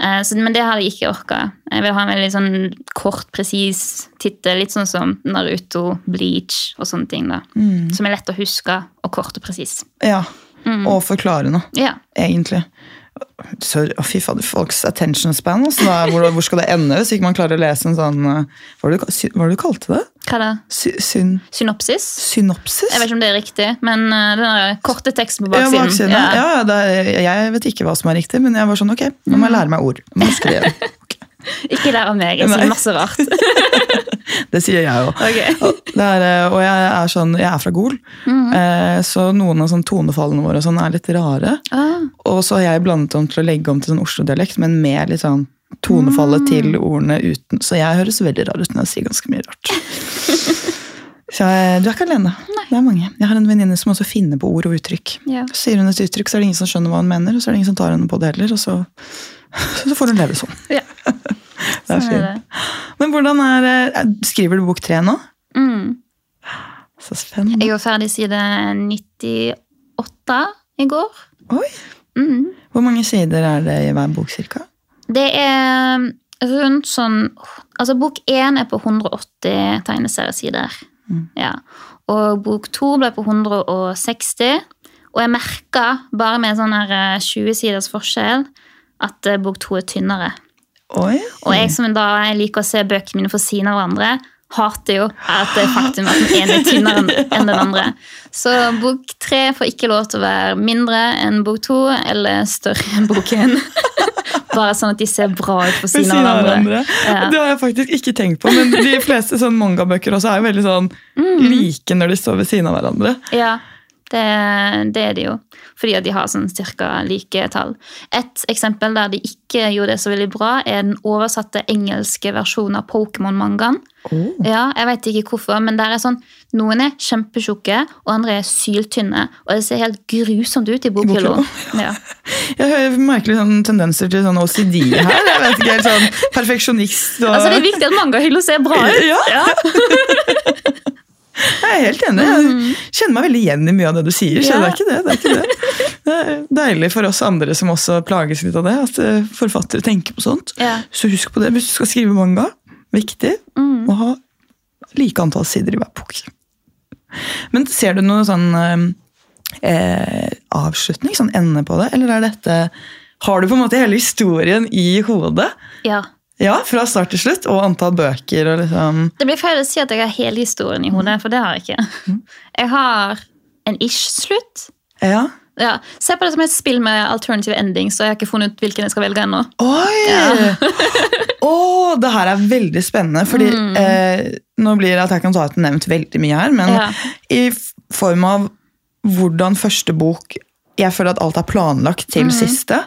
Eh, så, men det hadde jeg ikke orka. Jeg vil ha en veldig sånn kort, presis tittel. Litt sånn som Naruto, Bleach og sånne ting. da. Som er lett å huske og kort og presis. Ja. Og forklarende, Ja. egentlig. Så, oh, fy fader, folks attention span. Altså, hvor, hvor skal det ende hvis ikke man klarer å lese en sånn eh, Hva var det du, hva det du kalte det? Hva da? Sy, syn, Synopsis? synopsis? Jeg vet ikke om det er riktig, men uh, den korte teksten på Ja, baksiden. baksiden. Ja, ja, det jeg vet ikke hva som er riktig, men jeg var sånn, ok, nå må jeg lære meg ord. Nå må jeg. Ikke lær av meg, jeg sier masse rart. Det sier jeg jo. Okay. Eh, og jeg er, sånn, jeg er fra Gol, eh, så noen av sånn tonefallene våre sånn er litt rare. Ah, Og så har jeg blandet om til å legge om til sånn Oslo-dialekt, men med litt sånn tonefallet til ordene uten. Så jeg høres veldig rar ut når jeg sier ganske mye rart. Så jeg, du er ikke alene. Det er mange. Jeg har en venninne som også finner på ord og uttrykk. ja. Så sier hun et uttrykk, så er det ingen som skjønner hva hun mener, og så er det ingen som tar henne på det heller, og så, så får hun leve sånn. ja. Det er Sånn det. Men hvordan er eh, Skriver du bok tre nå? Mm. Så spennende. Jeg var ferdig side 98 i går. Oi! Mm. Hvor mange sider er det i hver bok, cirka? Det er rundt sånn Altså, bok én er på 180 tegneseriesider. Ja. Og bok to ble på 160. Og jeg merka, bare med sånn her eh, 20 siders forskjell, at eh, bok to er tynnere. Oi! Og jeg som da liker å se bøkene mine for siden av hverandre, hater jo at det er faktum at den ene er tynnere enn den andre. Så bok tre får ikke lov til å være mindre enn bok to eller større enn bok én. Bare sånn at de ser bra ut på Ved siden av hverandre. Ja. Det har jeg faktisk ikke tenkt på, men de fleste sånn mangabøker også er jo veldig sånn Mm. like når de står ved siden av hverandre. Ja, det, det er de jo. Fordi de har sånn cirka like tall. Et eksempel der de ikke gjorde det så veldig bra, er den oversatte engelske versjonen av Pokémon-mangaen. Oh. Ja, jeg vet ikke hvorfor, men der er sånn, Noen er kjempetjukke, og andre er syltynne. Og det ser helt grusomt ut i bokhylla. Ja. Jeg hører merkelig sånn tendenser til sånn OCD her. Jeg vet ikke, helt sånn Perfeksjonist og Altså, det er viktig at mangahylla ser bra ut. Ja. Ja. Jeg er helt enig. Jeg kjenner meg veldig igjen i mye av det du sier. så Ja. det er ikke det, det er ikke det. Det er deilig for oss andre som også plages litt av det, at eh, forfattere tenker på sånt. Ja. Så husk på det hvis du skal skrive manga. Viktig Mm. å ha like antall sider i hver bok. Men ser du noe sånn eh, avslutning, sånn ende på det, eller er dette Har du på en måte hele historien i hodet? ja. Ja, fra start til slutt, og antall bøker og liksom Det blir feil å si at jeg har hele historien i hodet, for det har jeg ikke. Jeg har en ish-slutt. Ja. Ja, Se på det som et spill med alternative endings, så jeg har ikke funnet ut hvilken jeg skal velge ennå. Oi! Åh, det her er veldig spennende, fordi eh, nå blir Attack on Titan nevnt veldig mye her, men Ja. i form av hvordan første bok Jeg føler at alt er planlagt til siste.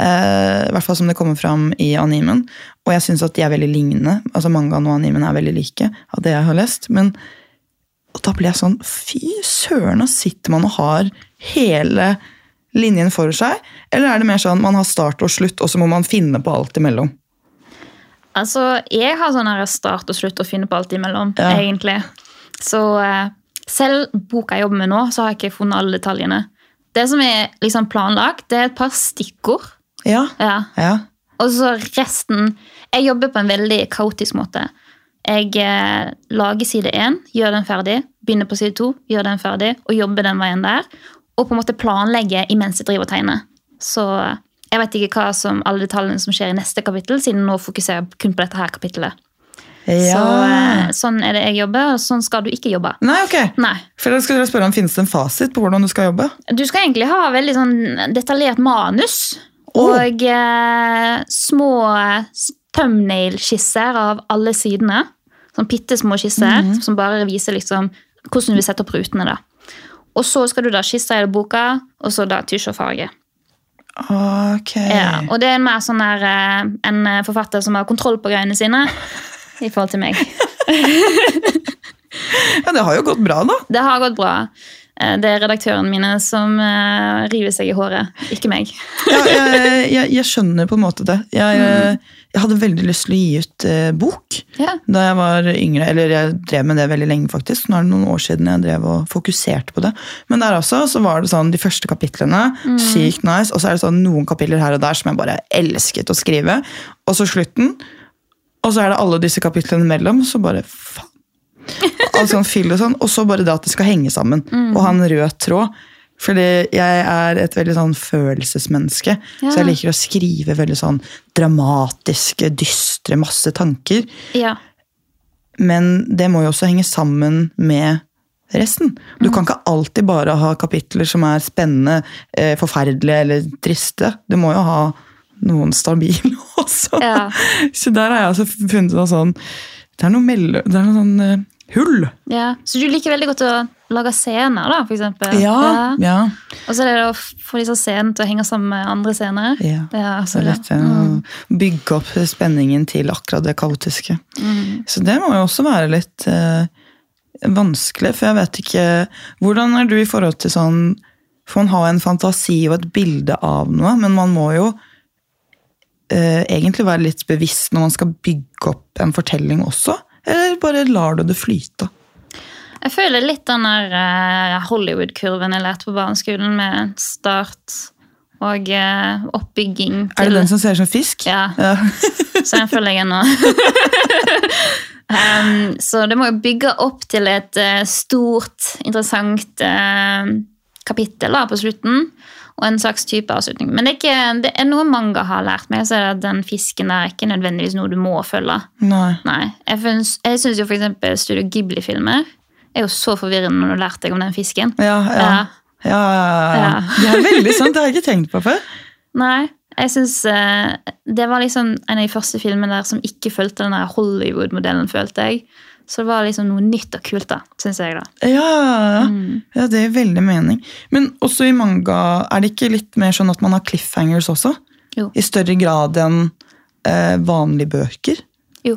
Eh, I hvert fall som det kommer fram i animen. Og jeg syns at de er veldig lignende. altså Mangaen og animen er veldig like av det jeg har lest. Men og da blir jeg sånn Fy søren, sitter man og har hele linjen for seg. Eller er det mer sånn man har start og slutt, og så må man finne på alt imellom? Altså, Jeg har sånn start og slutt og finne på alt imellom, Ja. egentlig. Så eh, selv boka jeg jobber med nå, så har jeg ikke funnet alle detaljene. Det som er liksom planlagt, det er et par stikkord. Ja. Ja. ja. Og så resten Jeg jobber på en veldig kaotisk måte. Jeg eh, lager side én, gjør den ferdig. Begynner på side to, gjør den ferdig, og jobber den veien der. Og på en måte planlegger imens jeg driver og tegner. Så eh, jeg vet ikke hva som alle detaljene som skjer i neste kapittel, siden nå fokuserer jeg kun på dette her kapittelet. ja. Så eh, sånn er det jeg jobber, og sånn skal du ikke jobbe. Nei, ok. Nei. For da skal spørre om Finnes det en fasit på hvordan du skal jobbe? Du skal egentlig ha veldig sånn detaljert manus. Og eh, små thumbnail-skisser av alle sidene. Sånn bitte små skisser som bare viser liksom hvordan du vil sette opp rutene. da. Og så skal du da skisse hele boka, og så da tusj og farge. Ok. Ja, og det er mer sånn der, eh, en eh, forfatter som har kontroll på greiene sine, i forhold til meg. Ja, det har jo gått bra, da. Det har gått bra. Eh, Det er redaktørene mine som eh, river seg i håret, ikke meg. Ja, jeg, jeg, jeg skjønner på en måte det. Jeg, Mm. jeg hadde veldig lyst til å gi ut eh, bok Ja. da jeg var yngre. Eller jeg drev med det veldig lenge, faktisk. Nå er det noen år siden jeg drev og fokuserte på det. Men der også så var det sånn de første kapitlene. Mm. Sykt nice. Og så er det sånn noen kapitler her og der som jeg bare elsket å skrive. Og så slutten. Og så er det alle disse kapitlene mellom, så bare faen. Alt sånn fyll og sånn. Og så bare det at det skal henge sammen. Mm. Og ha en rød tråd. Fordi jeg er et veldig sånn følelsesmenneske. Ja. Så jeg liker å skrive veldig sånn dramatiske, dystre, masse tanker. Ja. Men det må jo også henge sammen med resten. Du kan ikke alltid bare ha kapitler som er spennende, eh, forferdelige eller triste. Du må jo ha noen stabile også. Ja. Så der har jeg altså funnet noe sånn Det er noe mellom Det er noe sånn eh, hull. ja. Så du liker veldig godt å lage scener, da, for eksempel? Ja. ja. Og så er det å få disse scenene til å henge sammen med andre scener. ja. Ja, Så så det. litt eh, å bygge opp spenningen til akkurat det kaotiske. Mm. Så det må jo også være litt eh, vanskelig, for jeg vet ikke Hvordan er du i forhold til sånn For man har en fantasi og et bilde av noe, men man må jo eh, egentlig være litt bevisst når man skal bygge opp en fortelling også. Eller bare lar du det flyte? Jeg føler litt den der eh, Hollywood-kurven jeg lærte på barneskolen, med start og oppbygging oppbygging Er det den som ser ut som fisk? Ja, Ja. så den føler jeg ennå. um, så det må jo bygge opp til et eh, stort, interessant eh, kapittel da, på slutten. Og en slags type avslutning. Men det er, ikke, det er noe manga har lært meg, så er det at den fisken der er ikke nødvendigvis noe du må følge. Nei. Nei, Jeg, syns- jeg syns jo eksempel Studio Ghibli-filmer er jo så forvirrende når du har lært deg om den fisken. Ja, ja. Ja. Ja, ja. Det er veldig sant, det har jeg ikke tenkt på før. Nei, jeg synes eh, Det var liksom en av de første filmene der som ikke fulgte den Hollywood-modellen, følte jeg. Så det var liksom noe nytt og kult, da, syns jeg. da. Ja. Mm. ja, det gir veldig mening. Men også i manga, er det ikke litt mer sånn at man har cliffhangers også? Jo. I større grad enn eh, vanlige bøker? Jo.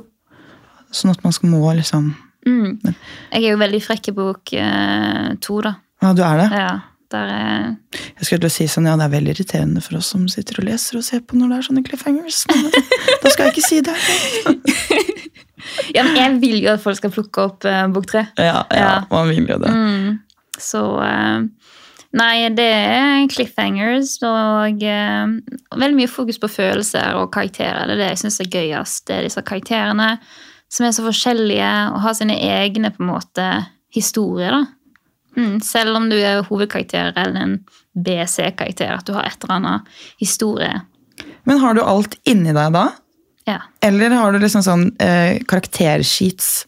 Sånn at man skal må liksom Mm. Jeg er jo veldig frekk i bok eh, to, da. Ja, du er det? Ja, er Jeg skulle til å si sånn, ja, det er veldig irriterende for oss som sitter og leser og ser på når det er sånne cliffhangers. Men da skal jeg ikke si det. Ja, men jeg vil jo at folk skal plukke opp uh, bok tre. Ja, ja, Ja. man vil jo det. Mm. Så uh, Nei, det er cliffhangers og uh, veldig mye fokus på følelser og karakterer. Det er det jeg syns er gøyest. Det er disse karakterene som er så forskjellige og har sine egne på en måte historier. da. Mm, selv om du er hovedkarakter eller en BC-karakter, at du har et eller annet historie. Men har du alt inni deg da? Ja. Eller har du liksom sånn eh, karaktersheets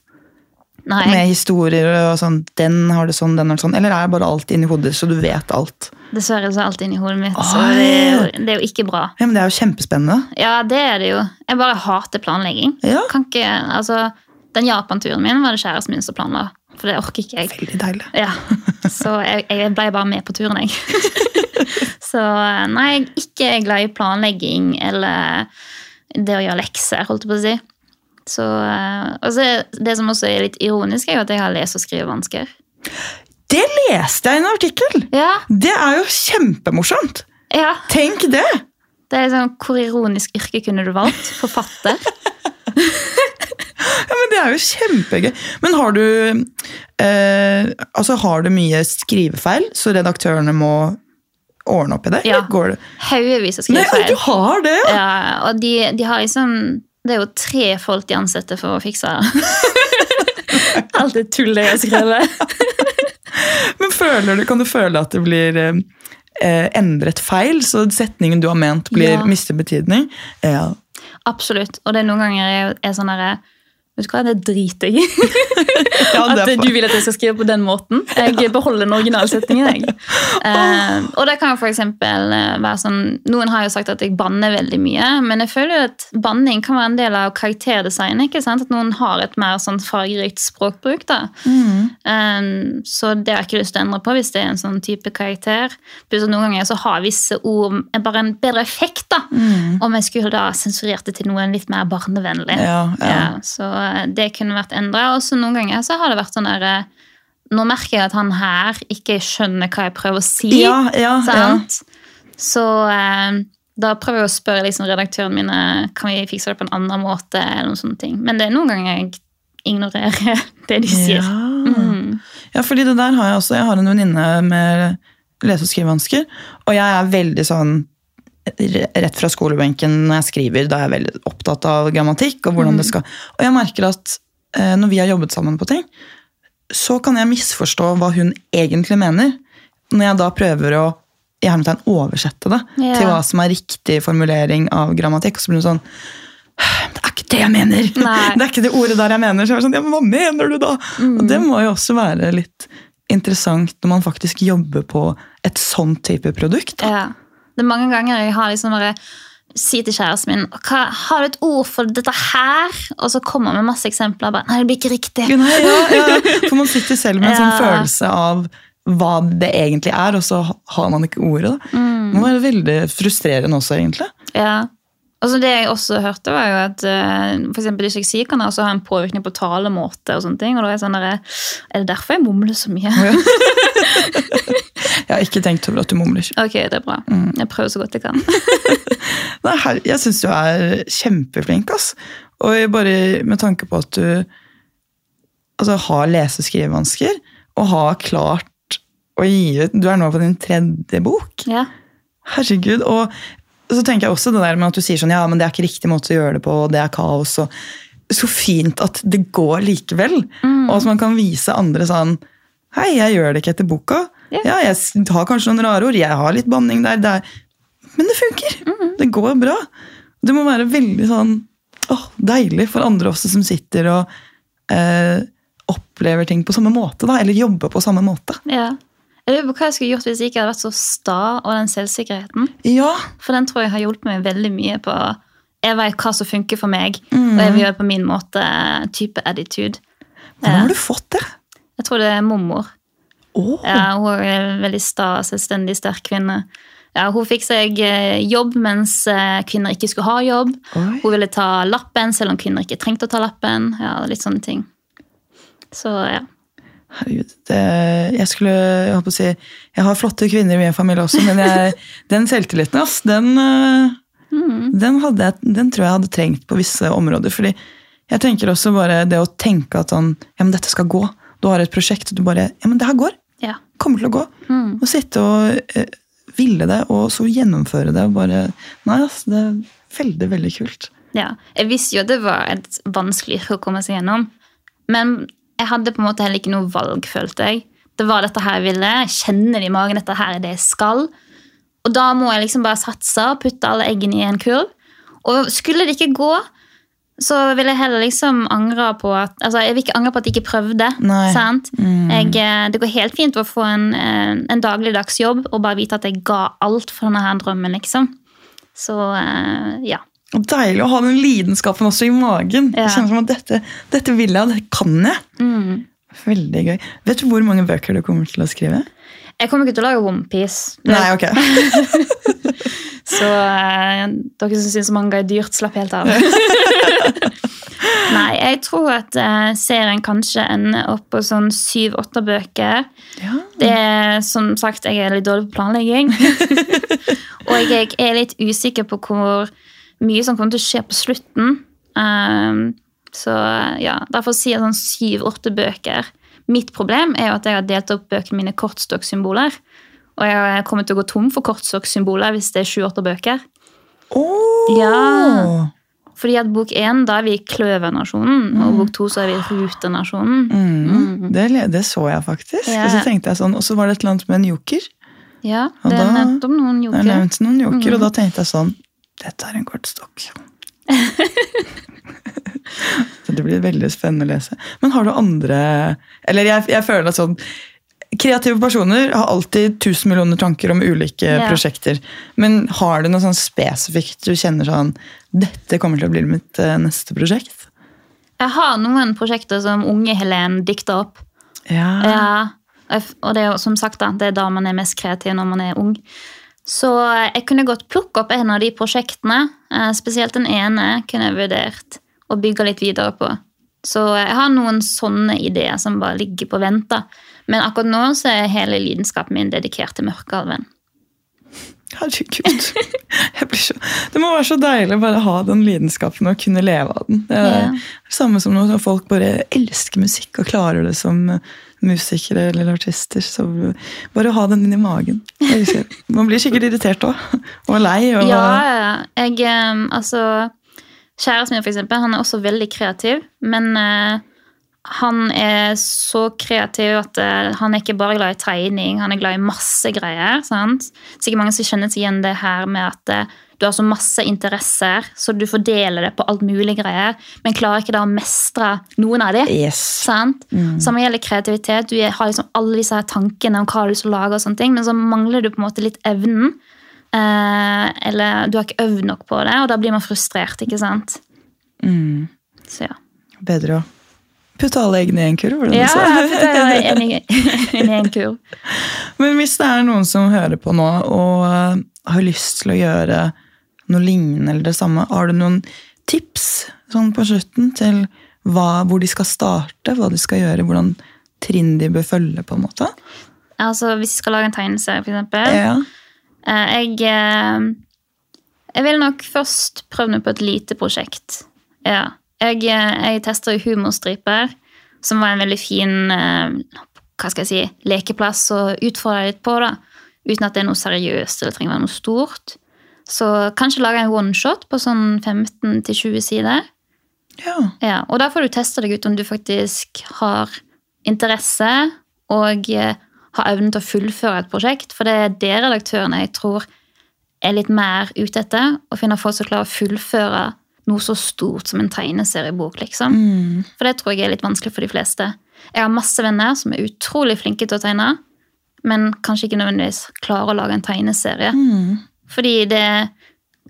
Nei, med historier og sånn, den har det sånn, den har det sånn, eller er bare alt inni hodet, så du vet alt? dessverre så er alt inni hodet mitt, så det er, jo, det er jo ikke bra. Ja, men det er jo kjempespennende. Ja, det er det jo. Jeg bare hater planlegging. Ja, Kan ikke, altså, den Japan-turen min var det kjæresten min som planla. For det orker ikke jeg. veldig deilig. Ja, Så jeg, jeg ble bare med på turen, jeg. så nei, jeg er ikke glad i planlegging eller det å gjøre lekser, holdt jeg på å si. Så, og så er det som også er litt ironisk, er jo at jeg har lese- og skrivevansker. Det leste jeg i en artikkel! Ja, Det er jo kjempemorsomt! ja. Tenk det! Det er sånn, Hvor ironisk yrke kunne du valgt? Forfatter? Ja, men Det er jo kjempegøy. Men har du eh, altså har du mye skrivefeil, så redaktørene må ordne opp i det? Ja. Går det? Haugevis av Nei, du har det! Ja. Og de, de har liksom Det er jo tre folk de ansetter for å fikse. Alt det tullet jeg har skrevet. Men føler du, kan du føle at det blir eh, eh, endret feil, så setningen du har ment, blir Ja. mister betydning? Ja. Absolutt. Og det er noen ganger jeg er sånn derre Vet du hva, det driter jeg i. At du vil at jeg skal skrive på den måten. Jeg beholder den originalsetningen. Jeg. Eh, og det kan jo for eksempel eh, være sånn Noen har jo sagt at jeg banner veldig mye, men jeg føler jo at banning kan være en del av karakterdesign. ikke sant? At noen har et mer sånn fargerikt språkbruk. da. Eh, så det har jeg ikke lyst til å endre på hvis det er en sånn type karakter. Pluss at noen ganger så har visse ord bare en bedre effekt da, om jeg skulle da sensurert det til noe litt mer barnevennlig. Ja, ja. så eh, det kunne vært endra. Og så noen ganger så har det vært sånn der eh, Nå merker jeg at han her ikke skjønner hva jeg prøver å si. Ja, ja, ja. sant? Så eh, da prøver jeg å spørre liksom redaktøren mine kan vi fikse det på en annen måte. eller noen sånne ting. Men det er noen ganger jeg ignorerer det de sier. Ja. Mm. ja, fordi det der har jeg også. Jeg har en venninne med lese- og skrivevansker, og jeg er veldig sånn rett fra skolebenken når jeg skriver, da er jeg veldig opptatt av grammatikk og hvordan det skal Og jeg merker at eh, når vi har jobbet sammen på ting, så kan jeg misforstå hva hun egentlig mener. Når jeg da prøver å i hermetegn oversette det yeah. til hva som er riktig formulering av grammatikk. Og så blir det sånn Det er ikke det jeg mener! Nei. Det er ikke det ordet der jeg mener. Så jeg er sånn, ja, men hva mener du da? Mm. Og det må jo også være litt interessant når man faktisk jobber på et sånn type produkt. da. Ja. Det er mange ganger jeg har liksom bare si til kjæresten min hva, Har du et ord for dette her? Og så kommer han med masse eksempler. Bare, Nei, det blir ikke riktig. Nei, ja, ja. For man sitter selv med en sånn Ja. følelse av hva det egentlig er, og så har man ikke ordet. Mm. Det være veldig frustrerende også, egentlig. Ja. Altså Det jeg også hørte, var jo at uh, for dysleksi kan også ha en påvirkning på talemåte. og sånne ting, og da Er jeg sånn der, er det derfor jeg mumler så mye? Jeg har ikke tenkt over at du mumler. Ok, det er bra. Jeg prøver så godt jeg kan. Nei, her, jeg syns du er kjempeflink, ass. Og bare med tanke på at du altså, har lese- og skrivevansker, og har klart å gi ut Du er nå på din tredje bok. Ja. Herregud. Og så tenker jeg også det der med at du sier sånn, ja, men det er ikke riktig måte å gjøre det på, og det er kaos. og Så fint at det går likevel. Og at man kan vise andre sånn Hei, jeg gjør det ikke etter boka. Ja. Ja, jeg har kanskje noen rare ord, jeg har litt banning der. Det er, men det funker! Det går bra. Det må være veldig sånn åh, deilig for andre også som sitter og eh, opplever ting på samme måte, da, eller jobber på samme måte. ja. Jeg lurer på hva jeg skulle gjort hvis jeg ikke hadde vært så sta og den selvsikkerheten. Ja, For den tror jeg har hjulpet meg veldig mye på Jeg vet hva som funker for meg, Mm. og jeg vil gjøre det på min måte. Type attitude. hvordan har du fått det? Jeg tror det er mormor. Åh, Ja, hun er en veldig sta, selvstendig, sterk kvinne. Ja, hun fikk seg eh, jobb mens eh, kvinner ikke skulle ha jobb. Oi. Hun ville ta lappen selv om kvinner ikke trengte å ta lappen. Ja, litt sånne ting. Så ja. Herregud, det, jeg skulle jeg håper å si, jeg har flotte kvinner i min familie også, men jeg, den selvtilliten, ass, den, mm. den, jeg, den tror jeg hadde trengt på visse områder. fordi jeg tenker også bare det å tenke at sånn, ja, men dette skal gå. Du har et prosjekt, og du bare Ja, men det her går. Kommer til å gå. Mm. Å sitte og eh, ville det, og så gjennomføre det. og bare, Nei, altså, det er veldig, veldig kult. ja. Jeg visste jo at det var et vanskelig yrke å komme seg gjennom. Men jeg hadde på en måte heller ikke noe valg, følte jeg. Det var dette her jeg ville. Jeg kjenner det i magen. Dette her er det jeg skal. Og da må jeg liksom bare satse og putte alle eggene i en kurv. Og skulle det ikke gå, så vil jeg heller liksom angre på at Altså, jeg vil ikke angre på at jeg ikke prøvde. Sant? Jeg, eh, det går helt fint å få en, eh, en dagligdags jobb og bare vite at jeg ga alt for denne her drømmen, liksom. Så eh, ja. Deilig å ha den lidenskapen også i magen. Ja. Jeg kjenner som at dette, dette vil jeg, og dette kan jeg. Mm. Veldig gøy. Vet du hvor mange bøker du kommer til å skrive? Jeg kommer ikke til å lage Onepiece. Nei, ok. Så eh, dere som syns manga er dyrt, slapp helt av. Nei, jeg tror at eh, serien kanskje ender opp på sånn syv-åtte bøker. Ja. Det er som sagt, jeg er litt dårlig på planlegging. og jeg er litt usikker på hvor mye som kommer til å skje på slutten. Um, så ja, derfor sier jeg sånn syv-åtte bøker. Mitt problem er jo at jeg har delt opp bøkene mine i kortstokksymboler. Og jeg kommer til å gå tom for kortstokksymboler hvis det er sju-åtte bøker. Åh! Ja. Fordi at bok én, da er vi Kløvernasjonen, og bok to så er vi rutenasjonen. Mm, det, det så jeg faktisk. Ja. Og så tenkte jeg sånn, og så var det et eller annet med en joker. Ja, Og det er nevnt om noen Det er joker. nevnt noen joker, og da tenkte jeg sånn Dette er en kortstokk. Det blir veldig spennende å lese. Men har du andre Eller jeg, jeg føler at sånn Kreative personer har alltid tusen millioner tanker om ulike Ja. prosjekter. Men har du noe sånn spesifikt du kjenner sånn Dette kommer til å bli mitt eh, neste prosjekt? Jeg har noen prosjekter som unge Helen dikter opp. Ja. Ja, og det er jo som sagt da, det er da man er mest kreativ når man er ung. Så jeg kunne godt plukke opp en av de prosjektene. eh, Spesielt den ene kunne jeg vurdert å bygge litt videre på. Så jeg har noen sånne ideer som bare ligger på vent. Men akkurat nå så er hele lidenskapen min dedikert til Mørkealven. Herregud. Så, det må være så deilig å bare ha den lidenskapen og kunne leve av den. Det er Ja. det samme som når folk bare elsker musikk og klarer det som musikere eller artister. Så bare ha den inni magen. Man blir sikkert irritert òg. Og lei. Og, Ja, jeg eh, Altså Kjæresten min, for eksempel, han er også veldig kreativ, men eh, han er så kreativ at eh, han er ikke bare glad i tegning, han er glad i masse greier. sant? Sikkert mange som kjenner seg igjen det her med at eh, du har så masse interesser, så du fordeler det på alt mulig greier, men klarer ikke da å mestre noen av de. Yes. Sant? Samme gjelder kreativitet. Du har liksom alle disse her tankene om hva du skal lage, og sånne ting, men så mangler du på en måte litt evnen. Eh, eller du har ikke øvd nok på det, og da blir man frustrert. ikke sant? Mm. Så ja. Bedre å putte alle eggene i en kurv. Ja, jeg putter en i en kurv. Men hvis det er noen som hører på nå og eh, har lyst til å gjøre noe lignende eller det samme, har du noen tips sånn på slutten til hva, hvor de skal starte, hva de skal gjøre, hvordan trinn de bør følge? på en måte? Altså, Hvis jeg skal lage en tegneserie, eksempel. Ja. eh, Jeg, eh, jeg vil nok først prøve meg på et lite prosjekt. Ja. Jeg, eh, jeg tester jo humorstriper, som var en veldig fin eh, hva skal jeg si, lekeplass å utfordre litt på. da. Uten at det er noe seriøst eller trenger være noe stort. Så kanskje lage en oneshot på sånn 15-20 sider. ja. Ja, og da får du teste deg ut om du faktisk har interesse og eh, har evnen til å fullføre et prosjekt. For det er det redaktørene jeg tror er litt mer ute etter. Å finne folk som klarer å fullføre noe så stort som en tegneseriebok. liksom. Mm. For det tror jeg er litt vanskelig for de fleste. Jeg har masse venner som er utrolig flinke til å tegne, men kanskje ikke nødvendigvis klarer å lage en tegneserie. Mm. Fordi det,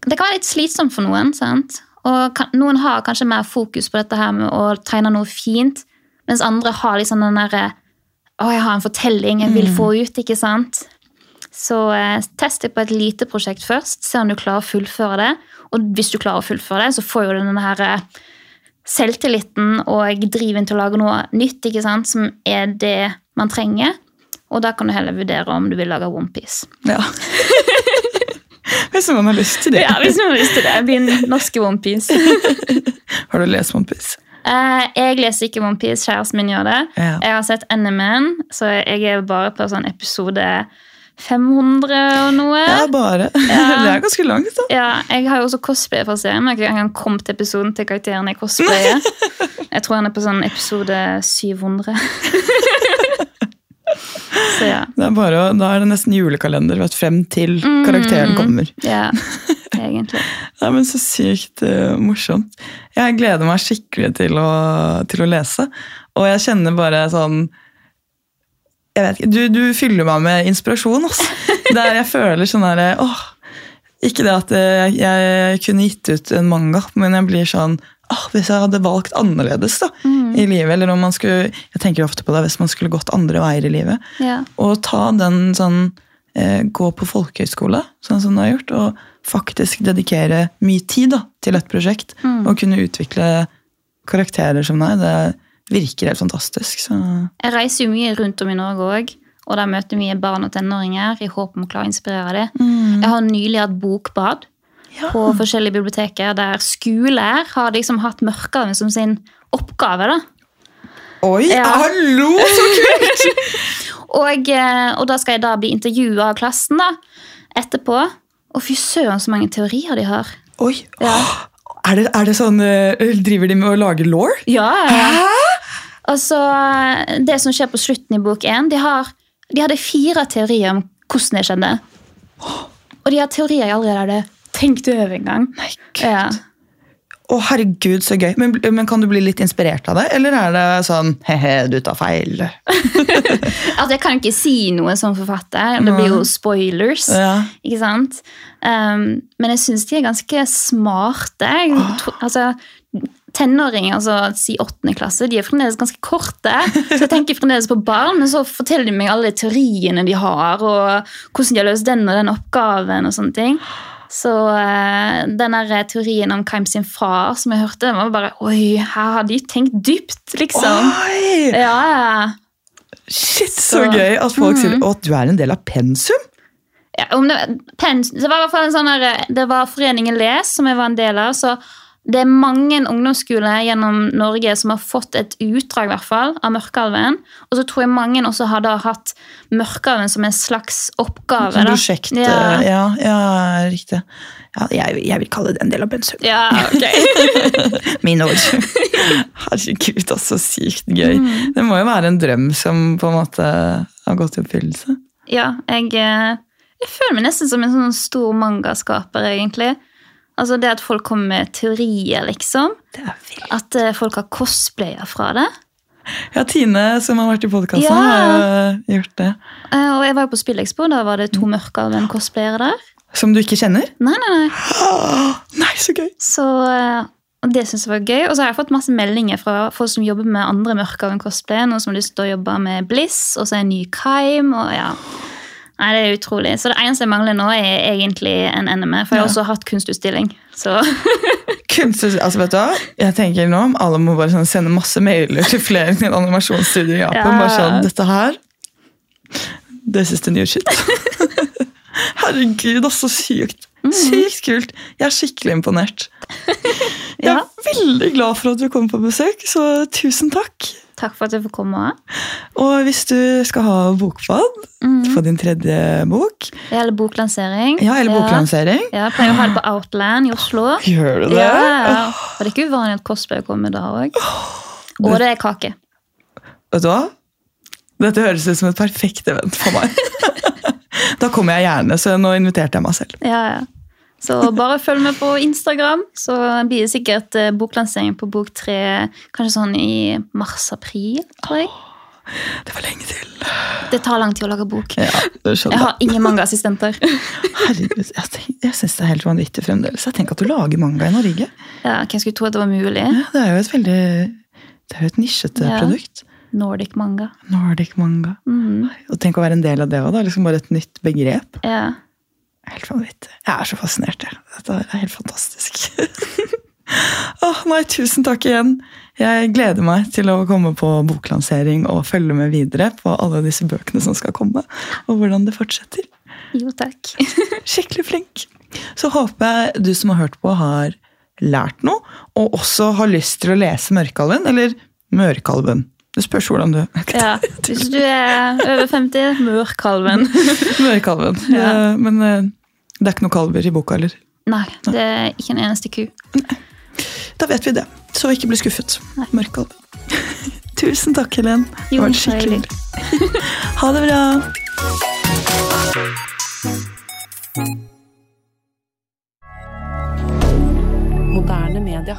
det kan være litt slitsomt for noen. sant? Og kan, Noen har kanskje mer fokus på dette her med å tegne noe fint, mens andre har liksom den derre Å, jeg har en fortelling jeg vil få ut, ikke sant? Så eh, test det på et lite prosjekt først. Se om du klarer å fullføre det. Og hvis du klarer å fullføre det, så får jo du denne her eh, selvtilliten og driven til å lage noe nytt, ikke sant? som er det man trenger. Og da kan du heller vurdere om du vil lage OnePiece. ja. Hvis man har lyst til det. Ja, hvis noen har lyst til det. Min norske OnePiece. Har du lest One Piece? Eh, jeg leser ikke OnePiece, kjæresten min gjør det. Ja. Jeg har sett NMN, så jeg er bare på sånn episode 500 og noe. Ja, bare. Det er ganske langt, da. Ja, jeg har jo også cosplay fra serien, men jeg engang kommet til episoden til karakteren jeg cosplayer. Jeg tror han er på sånn episode 700. Så ja. Det er bare, da er det nesten julekalender vet, frem til karakteren kommer. ja. Egentlig. Ja, men Så sykt uh, morsomt. Jeg gleder meg skikkelig til å, til å lese. Og jeg kjenner bare sånn jeg vet ikke, Du, du fyller meg med inspirasjon. Altså. Der jeg føler sånn herre åh, Ikke det at jeg, jeg kunne gitt ut en manga, men jeg blir sånn åh, Hvis jeg hadde valgt annerledes da, i livet, eller om man skulle Jeg tenker ofte på det hvis man skulle gått andre veier i livet. Ja. Og ta den sånn eh, Gå på folkehøyskole, sånn som du har gjort, og faktisk dedikere mye tid da, til et prosjekt. Og kunne utvikle karakterer som deg. Det virker helt fantastisk. Så. Jeg reiser jo mye rundt om i Norge òg, og der møter mye barn og tenåringer i håp om å klare å inspirere dem. Jeg har nylig hatt bokbad Ja. på forskjellige biblioteker der skoler har liksom hatt Mørkehaven som sin oppgave. da. Oi, Ja. hallo! Så kult! Og, eh, og da skal jeg da bli intervjua av klassen da, etterpå. Og fy søren, så mange teorier de har. Oi, Ja. er, det, er det sånn eh, Driver de med å lage law? Ja, ja. Altså, det som skjer på slutten i bok 1, de, de hadde fire teorier om hvordan det skjedde. Og de har teorier jeg allerede hadde tenkt over en gang. Nei, gud. Ja. Å, herregud, så gøy. Men, men kan du bli litt inspirert av det, eller er det sånn he-he, du tar feil? Altså, Jeg kan ikke si noe som forfatter. Det blir jo spoilers. Ja. ikke sant? Um, men jeg syns de er ganske smarte. Jeg. Altså, Tenåringer, altså si åttende klasse, de er fremdeles ganske korte. Så jeg tenker fremdeles på barn, men så forteller de meg alle de teoriene de har, og hvordan de har løst den og den oppgaven og sånne ting. Så eh, den der teorien om Keim sin far som jeg hørte, den var bare Oi, her har de tenkt dypt, liksom. Oi! Ja, ja. Shit, så, Så- gøy at folk sier Mm. at du er en del av pensum. Ja, om det, pens, det var i hvert fall en sånn der, det var Foreningen Les som jeg var en del av. så det er mange ungdomsskoler gjennom Norge som har fått et utdrag i hvert fall, av Mørkealven. Og så tror jeg mange også har da hatt Mørkealven som en slags oppgave. Som prosjekt. Ja. eh, Ja, ja riktig. Ja, jeg, jeg vil kalle det en del av pensum. Ja, ok. Mine ord. Herregud, er så sykt gøy. Mm. Det må jo være en drøm som på en måte har gått i oppfyllelse. Ja, jeg, eh, jeg føler meg nesten som en sånn stor mangaskaper, egentlig. Altså det at folk kommer med teorier, liksom. Det er vildt At eh, folk har cosplayer fra det. Ja, Tine, som har vært i podkasten, Ja. har jo gjort det. Eh, Og jeg var jo på Spillekspo, da var det to mørke av en cosplayer der. Som du ikke kjenner? Nei, nei, nei. Nei, så gøy! Så eh, det synes jeg var gøy. Og så har jeg fått masse meldinger fra folk som jobber med andre mørke av en cosplayer. Noen som har lyst til å jobbe med Bliss, og så en ny Kaim. og ja. Nei, Det er utrolig. Så det eneste jeg mangler nå, er egentlig en NME. For jeg har også hatt kunstutstilling. Så Kunst, altså vet du hva? Jeg tenker nå om Alle må bare sånn sende masse mailer til flere til animasjonsstudio i Japan. Ja. Bare sånn, dette her This is the new shit. Herregud, det er så sykt. Sykt kult. Jeg er skikkelig imponert. Jeg ja, er veldig glad for at du kom på besøk, så tusen takk. Takk for at jeg får komme. Og hvis du skal ha bokbad Mm. for din tredje bok, Eller boklansering. ja, eller boklansering Ja, jeg pleier å ha det på Outland i Oslo. Gjør du det? Ja, Og det er ikke uvanlig at cosplay kommer da òg. Og det er kake. Vet du hva? Dette høres ut som et perfekt event for meg. da kommer jeg gjerne, så nå inviterte jeg meg selv. Ja, ja. Så bare følg med på Instagram, så blir det sikkert eh, boklansering på bok tre kanskje sånn i mars-april. tror jeg. Det var lenge til. Det tar lang tid å lage bok. Ja, Jeg har ingen mangaassistenter. Herregud, jeg, jeg syns det er helt vanvittig fremdeles. Jeg tenker at du lager manga i Norge. Ja, Hvem skulle tro at det var mulig? Ja, det er jo et veldig Det er jo et nisjete Ja. produkt. Nordic manga. Nordic manga. Mm. Og tenk å være en del av det òg. Liksom bare et nytt begrep. Ja. Helt vanvittig. Jeg er så fascinert. Jeg. Dette er helt fantastisk. Åh, nei, tusen takk igjen. Jeg gleder meg til å komme på boklansering og følge med videre på alle disse bøkene som skal komme, og hvordan det fortsetter. Jo, takk. Skikkelig flink. Så håper jeg du som har hørt på, har lært noe, og også har lyst til å lese Mørkalven, eller Mørkalven. Det spørs hvordan du Ja, Hvis du er over 50, Mørkalven. Mørkalven. Ja. Ja, Men eh, det er ikke noen kalver i boka, eller? Nei, det er ikke en eneste ku. Da vet vi det. Så ikke bli skuffet. Nei. Mørkalv. Tusen takk, Helen. Det var skikkelig hyggelig. Ha det bra. Moderne media.